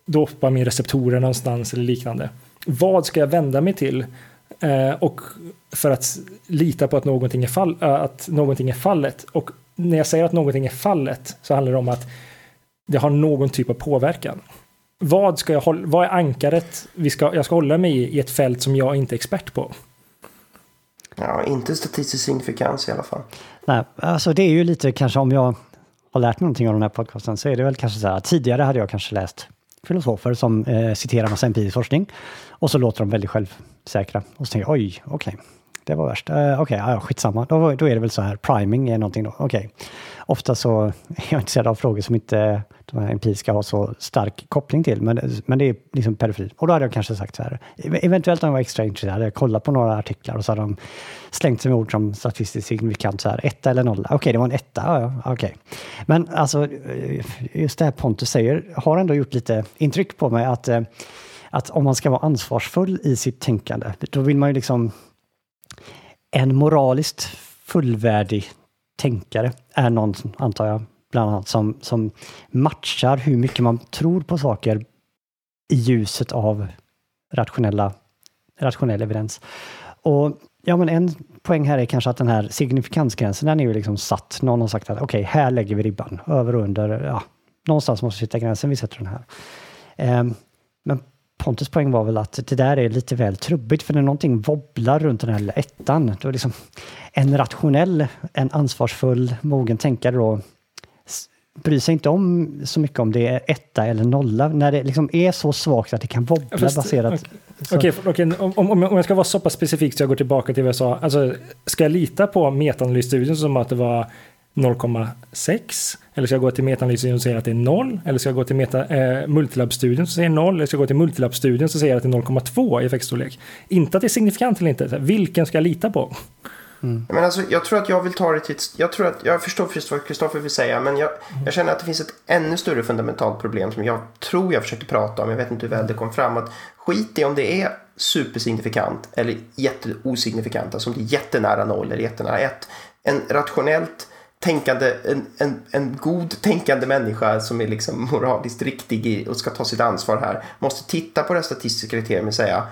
dopaminreceptorer någonstans eller liknande. Vad ska jag vända mig till? Eh, och för att lita på att någonting, är fall, äh, att någonting är fallet. Och när jag säger att någonting är fallet så handlar det om att det har någon typ av påverkan. Vad, ska jag hålla, vad är ankaret vi ska, jag ska hålla mig i i ett fält som jag inte är expert på? Ja, inte statistisk signifikans i alla fall. Nej, alltså det är ju lite kanske om jag har lärt mig någonting av den här podcasten så är det väl kanske så här att tidigare hade jag kanske läst filosofer som eh, citerar massa empirisk forskning och så låter de väldigt självsäkra och så tänker jag oj, okej, okay, det var värst. Uh, Okej, okay, ja, skitsamma. Då, då är det väl så här, priming är någonting då. Okej. Okay. Ofta så är jag intresserad av frågor som inte de här empiriska har så stark koppling till, men, men det är liksom periferi. Och då hade jag kanske sagt så här, eventuellt om jag var extra intresserad, hade jag kollat på några artiklar och så hade de slängt sig med ord som statistiskt signifikant, så här, etta eller nolla. Okej, okay, det var en etta, ja, okej. Okay. Men alltså, just det här Pontus säger har ändå gjort lite intryck på mig att, eh, att om man ska vara ansvarsfull i sitt tänkande, då vill man ju liksom en moraliskt fullvärdig tänkare är någon, antar jag, bland annat som, som matchar hur mycket man tror på saker i ljuset av rationella, rationell evidens. Och ja, men en poäng här är kanske att den här signifikansgränsen, den är ju liksom satt. Någon har sagt att okej, okay, här lägger vi ribban. Över och under, ja, någonstans måste vi sätta gränsen, vi sätter den här. Um, men Pontus poäng var väl att det där är lite väl trubbigt, för när någonting wobblar runt den här lilla ettan, då är liksom en rationell, en ansvarsfull, mogen tänkare då bryr sig inte om så mycket om det är etta eller nolla, när det liksom är så svagt att det kan wobbla Fast, baserat... Okej, okay, okay, om, om, om jag ska vara så pass specifik så jag går tillbaka till vad jag sa, alltså ska jag lita på metaanalysstudien som att det var 0,6? Eller ska jag gå till metaanalysen och säga att det är 0? Eller ska jag gå till meta, eh, multilab-studien som säger 0? Eller ska jag gå till multilab-studien som säger att det är 0,2 i effektstorlek? Inte att det är signifikant eller inte. Vilken ska jag lita på? Mm. Men alltså, jag tror att jag vill ta det till Jag tror att jag förstår vad Kristoffer vill säga. Men jag, mm. jag, känner att det finns ett ännu större fundamentalt problem som jag tror jag försökte prata om. Jag vet inte hur väl det kom fram. Att skit i om det är supersignifikant eller jätteosignifikant. Alltså om det är jättenära noll eller jättenära ett. En rationellt tänkande, en, en, en god tänkande människa som är liksom moraliskt riktig och ska ta sitt ansvar här måste titta på det statistiska kriteriet och säga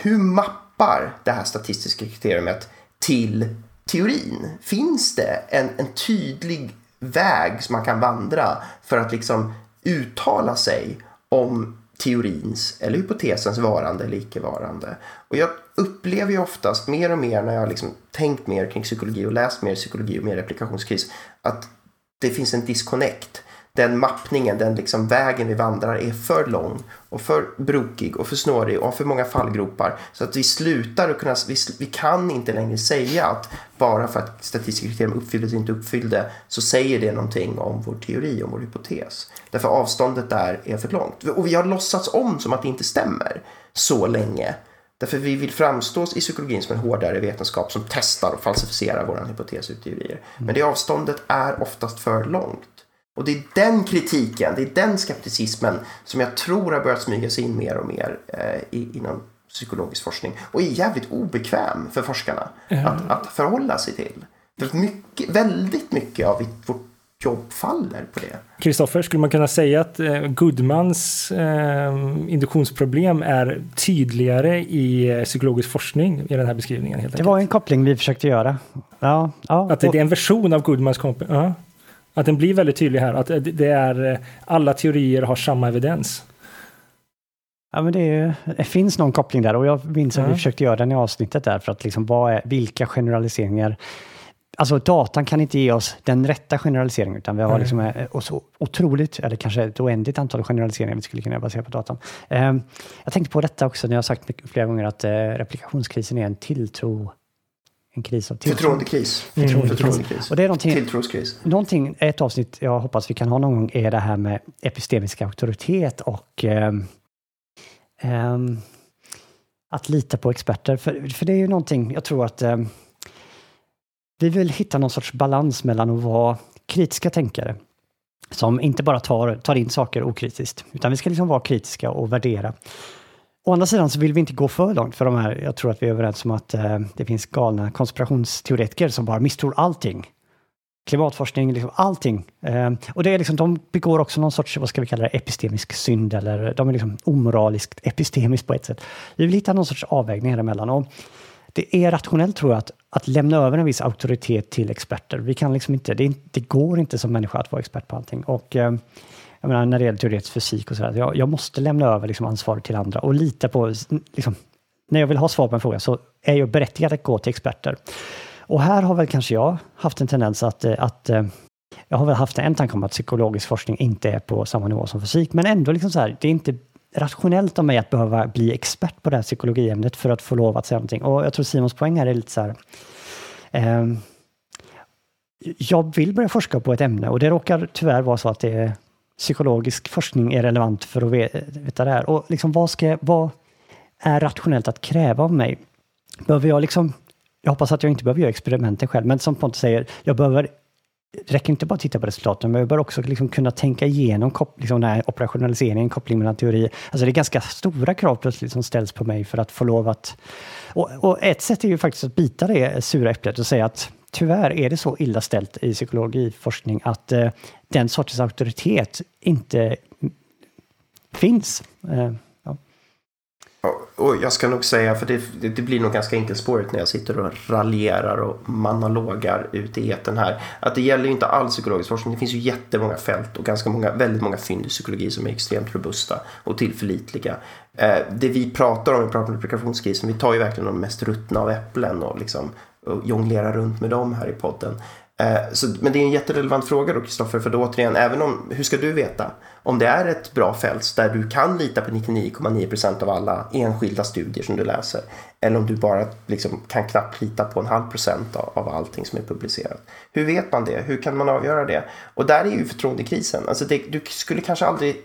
hur mappar det här statistiska kriteriet till teorin? Finns det en, en tydlig väg som man kan vandra för att liksom uttala sig om teorins eller hypotesens varande eller icke-varande. Och jag upplever ju oftast mer och mer när jag liksom tänkt mer kring psykologi och läst mer psykologi och mer replikationskris att det finns en disconnect den mappningen, den liksom vägen vi vandrar är för lång och för brokig och för snårig och har för många fallgropar. Så att vi slutar att kunna, vi, vi kan inte längre säga att bara för att statistiska kriterier uppfylldes eller inte uppfyllde så säger det någonting om vår teori, om vår hypotes. Därför avståndet där är för långt. Och vi har låtsats om som att det inte stämmer så länge. Därför vi vill framstå i psykologin som en hårdare vetenskap som testar och falsificerar våra hypoteser och teorier. Men det avståndet är oftast för långt. Och det är den kritiken, det är den skepticismen som jag tror har börjat smyga sig in mer och mer eh, inom psykologisk forskning och är jävligt obekväm för forskarna mm. att, att förhålla sig till. För mycket, väldigt mycket av vårt jobb faller på det. Kristoffer, skulle man kunna säga att eh, Goodmans eh, induktionsproblem är tydligare i eh, psykologisk forskning i den här beskrivningen? Helt det var en koppling vi försökte göra. Ja, ja, att det, och... det är en version av Goodmans kompis. Ja. Att den blir väldigt tydlig här, att det är alla teorier har samma evidens. Ja, men det, är, det finns någon koppling där och jag minns att mm. vi försökte göra den i avsnittet där för att liksom vad är, vilka generaliseringar Alltså datan kan inte ge oss den rätta generaliseringen, utan vi har mm. liksom eh, och så otroligt, eller kanske ett oändligt antal generaliseringar vi skulle kunna basera på datan. Um, jag tänkte på detta också när jag har sagt flera gånger att uh, replikationskrisen är en tilltro en kris av tilltro. Förtroendekris. Mm. Förtroendekris. Förtroendekris. Och det är någonting, Tilltroskris. Någonting, ett avsnitt jag hoppas vi kan ha någon gång är det här med epistemisk auktoritet och um, um, att lita på experter. För, för det är ju någonting, jag tror att um, vi vill hitta någon sorts balans mellan att vara kritiska tänkare som inte bara tar, tar in saker okritiskt, utan vi ska liksom vara kritiska och värdera. Å andra sidan så vill vi inte gå för långt för de här, jag tror att vi är överens om att eh, det finns galna konspirationsteoretiker som bara misstror allting. Klimatforskning, liksom allting. Eh, och det är liksom, de begår också någon sorts, vad ska vi kalla det, epistemisk synd eller de är liksom omoraliskt epistemiskt på ett sätt. Vi vill hitta någon sorts avvägning häremellan. Och det är rationellt tror jag att, att lämna över en viss auktoritet till experter. Vi kan liksom inte, det, det går inte som människa att vara expert på allting. Och eh, jag menar, när det gäller teoretisk fysik och sådär, jag, jag måste lämna över liksom ansvaret till andra och lita på, liksom, när jag vill ha svar på en fråga så är jag berättigad att gå till experter. Och här har väl kanske jag haft en tendens att, eh, att eh, jag har väl haft en tanke om att psykologisk forskning inte är på samma nivå som fysik, men ändå liksom så här, det är inte rationellt av mig att behöva bli expert på det här psykologiämnet för att få lov att säga någonting. Och jag tror Simons poäng här är lite så här. Eh, jag vill börja forska på ett ämne och det råkar tyvärr vara så att det är psykologisk forskning är relevant för att veta det här. Och liksom vad, ska, vad är rationellt att kräva av mig? Behöver jag liksom, jag hoppas att jag inte behöver göra experimenten själv, men som Pontus säger, jag behöver det räcker inte bara att titta på resultaten, men jag bör också liksom kunna tänka igenom liksom den här operationaliseringen, kopplingen mellan teori. Alltså det är ganska stora krav plötsligt som ställs på mig för att få lov att... Och, och ett sätt är ju faktiskt att bita det sura äpplet och säga att tyvärr är det så illa ställt i psykologiforskning att eh, den sortens auktoritet inte finns. Eh, ja. Och jag ska nog säga, för det, det, det, blir nog ganska enkelspårigt när jag sitter och raljerar och monologar ut i eten här. Att det gäller ju inte all psykologisk forskning. Det finns ju jättemånga fält och ganska många, väldigt många fynd i psykologi som är extremt robusta och tillförlitliga. Eh, det vi pratar om, vi pratar om replikationskrisen, vi tar ju verkligen de mest ruttna av äpplen och liksom och jonglera runt med dem här i podden. Eh, så, men det är en jätterelevant fråga då Kristoffer, för då återigen, även om, hur ska du veta om det är ett bra fält där du kan lita på 99,9% av alla enskilda studier som du läser, eller om du bara liksom, kan knappt lita på en halv procent av, av allting som är publicerat. Hur vet man det? Hur kan man avgöra det? Och där är ju förtroendekrisen. Alltså det, du skulle kanske aldrig,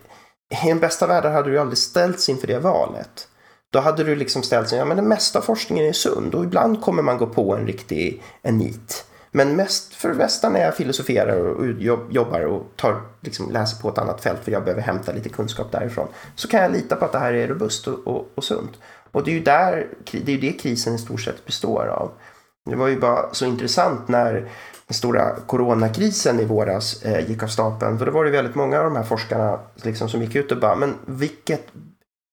i den bästa världen hade du aldrig ställts inför det valet. Då hade du liksom ställt sig, ja men den mesta forskningen är sund och ibland kommer man gå på en riktig en nit. Men mest för västan när jag filosoferar och jobbar och tar, liksom, läser på ett annat fält för jag behöver hämta lite kunskap därifrån. Så kan jag lita på att det här är robust och, och, och sunt. Och det är ju där, det är det krisen i stort sett består av. Det var ju bara så intressant när den stora coronakrisen i våras eh, gick av stapeln. För då var det väldigt många av de här forskarna liksom, som gick ut och bara, men vilket,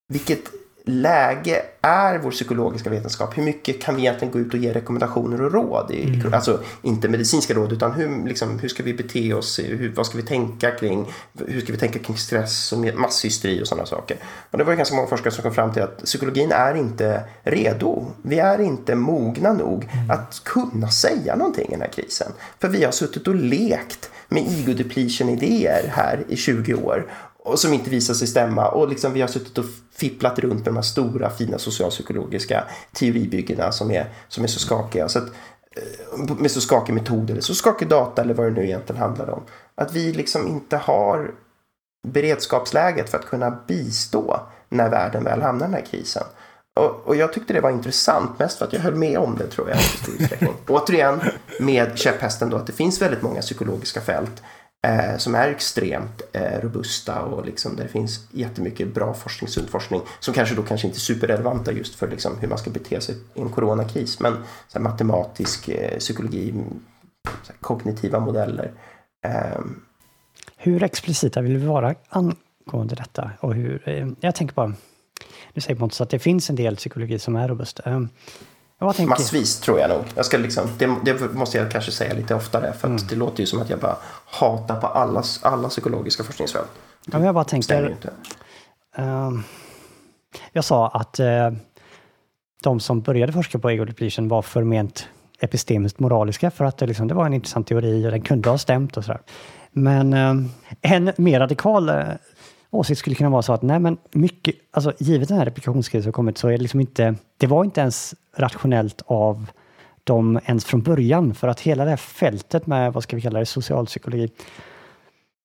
vilket läge är vår psykologiska vetenskap? Hur mycket kan vi egentligen gå ut och ge rekommendationer och råd? I, mm. Alltså inte medicinska råd utan hur, liksom, hur ska vi bete oss? Hur, vad ska vi tänka kring? Hur ska vi tänka kring stress och masshysteri och sådana saker? Och det var ju ganska många forskare som kom fram till att psykologin är inte redo. Vi är inte mogna nog mm. att kunna säga någonting i den här krisen. För vi har suttit och lekt med ego depletion idéer här i 20 år och som inte visar sig stämma. Och liksom vi har suttit och fipplat runt med de här stora fina socialpsykologiska teoribyggena som är, som är så skakiga. Så att, eh, med så skakig metod eller så skakig data eller vad det nu egentligen handlar om. Att vi liksom inte har beredskapsläget för att kunna bistå när världen väl hamnar i den här krisen. Och, och, jag tyckte det var intressant, mest för att jag höll med om det tror jag i stor. Återigen med käpphästen då att det finns väldigt många psykologiska fält eh, som är extremt eh, robusta och liksom där det finns jättemycket bra forskning, sund forskning som kanske då kanske inte är superrelevanta just för liksom hur man ska bete sig i en coronakris. Men så här, matematisk eh, psykologi, mm, här, kognitiva modeller. Ehm. Hur explicita vill vi vara angående detta? Och hur, eh, jag tänker bara, nu säger Pontus att det finns en del psykologi som är robust. Ehm, Massvis tror jag nog. Jag ska liksom, det, det, måste jag kanske säga lite oftare. För mm. det låter ju som att jag bara hatar på alla, alla psykologiska forskningsfält. Ja, jag bara tänker... Uh, jag sa att uh, de som började forska på ego depletion var förment epistemiskt moraliska för att det, liksom, det var en intressant teori och den kunde ha stämt och sådär. Men uh, en mer radikal eh, åsikt skulle kunna vara så att nej men mycket, alltså givet den här replikationskrisen som kommit så är det liksom inte, det var inte ens rationellt av dem ens från början för att hela det här fältet med, vad ska vi kalla det, socialpsykologi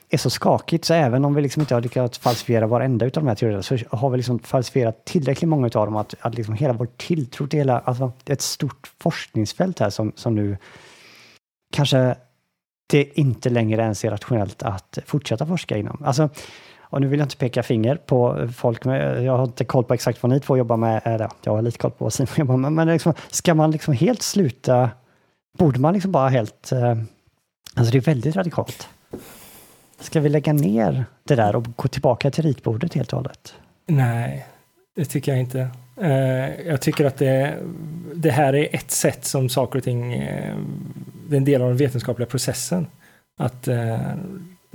är så skakigt så även om vi liksom inte har lyckats falsifiera varenda utav de här teorierna så har vi liksom falsifierat tillräckligt många utav dem att, att liksom hela vår tilltro till hela, alltså ett stort forskningsfält här som, som nu kanske det inte längre ens är rationellt att fortsätta forska inom. Alltså, och nu vill jag inte peka finger på folk, med, jag har inte koll på exakt vad ni två jobbar med, äh, eller jag har lite koll på vad Simon jobbar med, men liksom, ska man liksom helt sluta, borde man liksom bara helt, eh, alltså det är väldigt radikalt. Ska vi lägga ner det där och gå tillbaka till ritbordet helt och hållet? Nej, det tycker jag inte. Uh, jag tycker att det, det, här är ett sätt som saker och ting, uh, det är en del av den vetenskapliga processen. Att uh,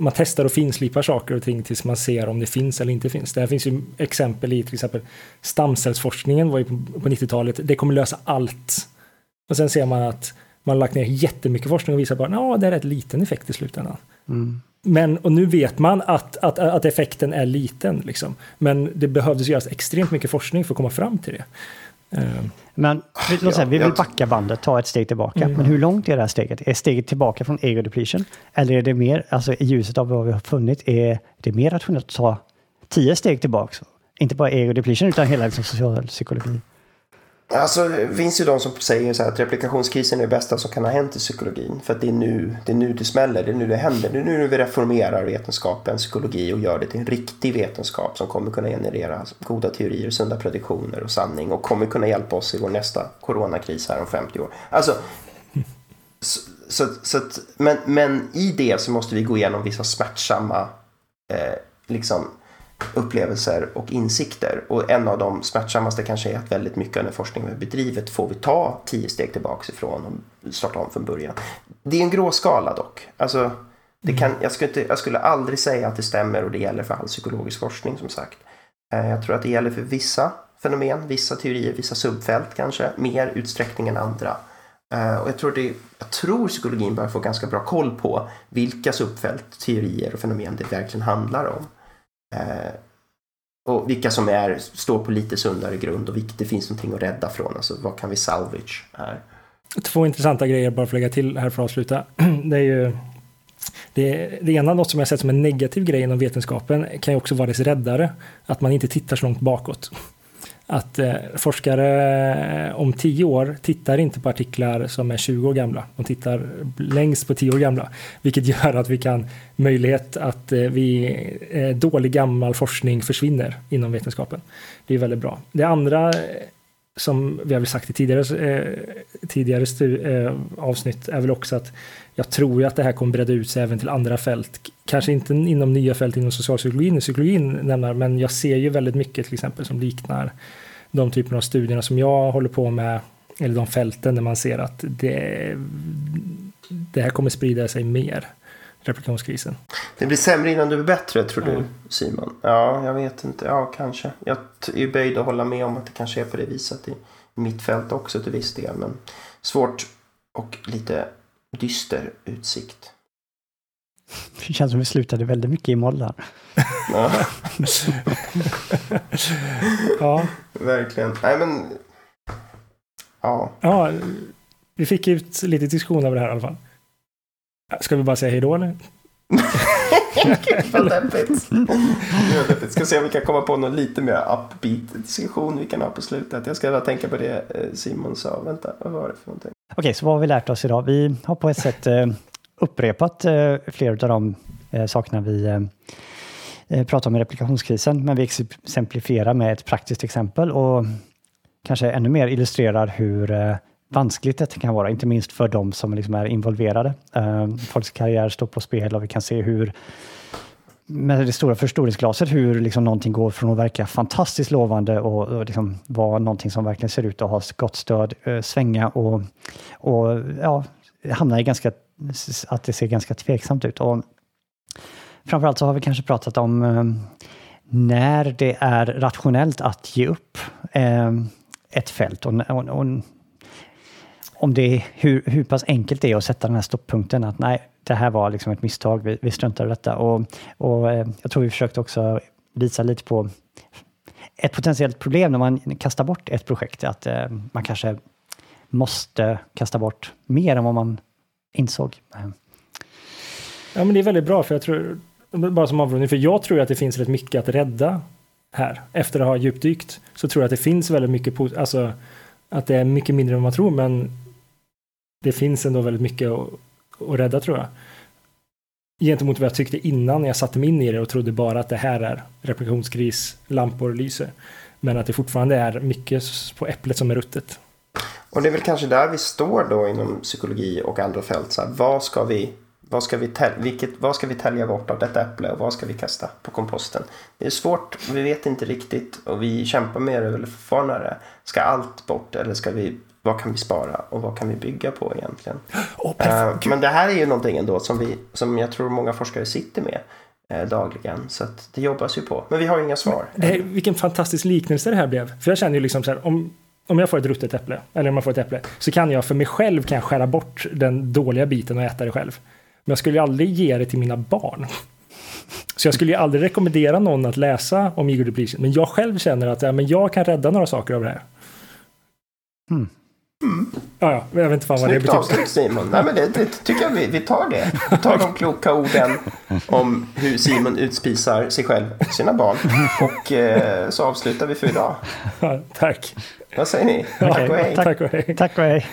man testar och finslipar saker och ting tills man ser om det finns eller inte finns. Det här finns ju exempel i till exempel stamcellsforskningen var ju på 90-talet. Det kommer lösa allt. Och sen ser man att man har lagt ner jättemycket forskning och visar bara att det är rätt liten effekt i slutändan. Mm. Men, och nu vet man att, att, att effekten är liten, liksom. men det behövdes göras extremt mycket forskning för att komma fram till det. Eh, men låt säga, vi vill backa bandet, ta ett steg tillbaka. Mm. Men hur långt är det här steget? Är steget tillbaka från ego depletion? Eller är det mer, alltså i ljuset av vad vi har funnit, är det mer rationellt att ta tio steg tillbaka? Inte bara ego depletion utan hela liksom, socialpsykologi. Alltså, det finns ju de som säger så här att replikationskrisen är det bästa som kan ha hänt i psykologin. För att det är nu det, är nu det smäller, det är nu det händer. Det är nu vi reformerar vetenskapen, psykologi och gör det till en riktig vetenskap som kommer kunna generera goda teorier, sunda prediktioner och sanning och kommer kunna hjälpa oss i vår nästa coronakris här om 50 år. Alltså, så, så, så att, men, men i det så måste vi gå igenom vissa smärtsamma eh, liksom, upplevelser och insikter. Och en av de smärtsammaste kanske är att väldigt mycket av den forskning vi bedrivit får vi ta tio steg tillbaks ifrån och starta om från början. Det är en grå skala dock. Alltså, det kan, jag, skulle inte, jag skulle aldrig säga att det stämmer och det gäller för all psykologisk forskning som sagt. Eh, jag tror att det gäller för vissa fenomen, vissa teorier, vissa subfält kanske, mer utsträckning än andra. Eh, och jag tror, det, jag tror psykologin börjar få ganska bra koll på vilka subfält, teorier och fenomen det verkligen handlar om. Eh, och vilka som är, står på lite sundare grund och vilket det finns någonting att rädda från. Alltså vad kan vi salvage här? Två intressanta grejer bara för att lägga till här för att avsluta. Det är ju det, det ena, något som jag sett som en negativ grej inom vetenskapen, kan ju också vara dess räddare. Att man inte tittar så långt bakåt att eh, forskare eh, om tio år tittar inte på artiklar som är 20 år gamla. De tittar längst på tio år gamla, vilket gör att vi kan möjlighet att eh, vi, eh, dålig gammal forskning försvinner inom vetenskapen. Det är väldigt bra. Det andra eh, som vi har väl sagt i tidigare, eh, tidigare stu, eh, avsnitt är väl också att jag tror ju att det här kommer bredda ut sig även till andra fält. Kanske inte inom nya fält inom socialpsykologin och psykologin nämner, men jag ser ju väldigt mycket till exempel som liknar de typerna av studierna som jag håller på med, eller de fälten där man ser att det, det här kommer sprida sig mer, replikationskrisen. Det blir sämre innan du blir bättre, tror du, Simon? Ja, jag vet inte. Ja, kanske. Jag är böjd att hålla med om att det kanske är på det viset i mitt fält också till viss del, men svårt och lite dyster utsikt. Det känns som vi slutade väldigt mycket i moll där. Ja. Ja, Verkligen. Nej, men... Ja. ja, vi fick ut lite diskussion över det här i alla fall. Ska vi bara säga hej då eller? Gud vad deppigt. Ska se om vi kan komma på någon lite mer upbeat diskussion vi kan ha på slutet. Jag ska bara tänka på det eh, Simon sa. Vänta, vad var det för någonting? Okej, så vad har vi lärt oss idag? Vi har på ett sätt eh, upprepat eh, flera av de sakerna vi Eh, prata om i replikationskrisen, men vi exemplifierar med ett praktiskt exempel och kanske ännu mer illustrerar hur eh, vanskligt det kan vara, inte minst för de som liksom är involverade. Eh, folks karriär står på spel och vi kan se hur med det stora förstoringsglaset hur liksom någonting går från att verka fantastiskt lovande och, och liksom vara någonting som verkligen ser ut att ha gott stöd, eh, svänga och, och ja, hamna i ganska, att det ser ganska tveksamt ut. Och framförallt så har vi kanske pratat om eh, när det är rationellt att ge upp eh, ett fält och, och, och om det är hur, hur pass enkelt det är att sätta den här stopppunkten att nej, det här var liksom ett misstag, vi, vi struntar i detta. Och, och eh, jag tror vi försökte också visa lite på ett potentiellt problem när man kastar bort ett projekt, att eh, man kanske måste kasta bort mer än vad man insåg. Ja, men det är väldigt bra, för jag tror, bara som avrundning, för jag tror att det finns rätt mycket att rädda här. Efter att ha djupdykt så tror jag att det finns väldigt mycket, alltså att det är mycket mindre än vad man tror, men det finns ändå väldigt mycket att, att rädda tror jag. Gentemot vad jag tyckte innan jag satte mig in i det och trodde bara att det här är replikationskris, lampor lyser. Men att det fortfarande är mycket på äpplet som är ruttet. Och det är väl kanske där vi står då inom psykologi och andra fält. Så här, vad, ska vi, vad, ska vi täl- vilket, vad ska vi tälja bort av detta äpple och vad ska vi kasta på komposten? Det är svårt, vi vet inte riktigt och vi kämpar med det väl fortfarande. Ska allt bort eller ska vi, vad kan vi spara och vad kan vi bygga på egentligen? Åh, Eh, men det här är ju någonting ändå som, vi, som jag tror många forskare sitter med eh, dagligen. Så att det jobbas ju på. Men vi har inga svar. Här, vilken fantastisk liknelse det här blev. För jag känner ju liksom så här, om, om jag får ett ruttet äpple, eller om jag får ett äpple, så kan jag för mig själv kan skära bort den dåliga biten och äta det själv. Men jag skulle ju aldrig ge det till mina barn. Så jag skulle ju aldrig rekommendera någon att läsa om eager depletion. Men jag själv känner att ja, men jag kan rädda några saker av det här. Mm. Ja, ja, jag vet inte fan vad det Snyggt betyder. avslut Simon. Nej, men det, det tycker jag vi, vi tar det. Vi tar de kloka orden om hur Simon utspisar sig själv och sina barn. Och eh, så avslutar vi för idag. Ja, tack. Vad säger ni? Tack och hej. Tack och hej. Tack och hej!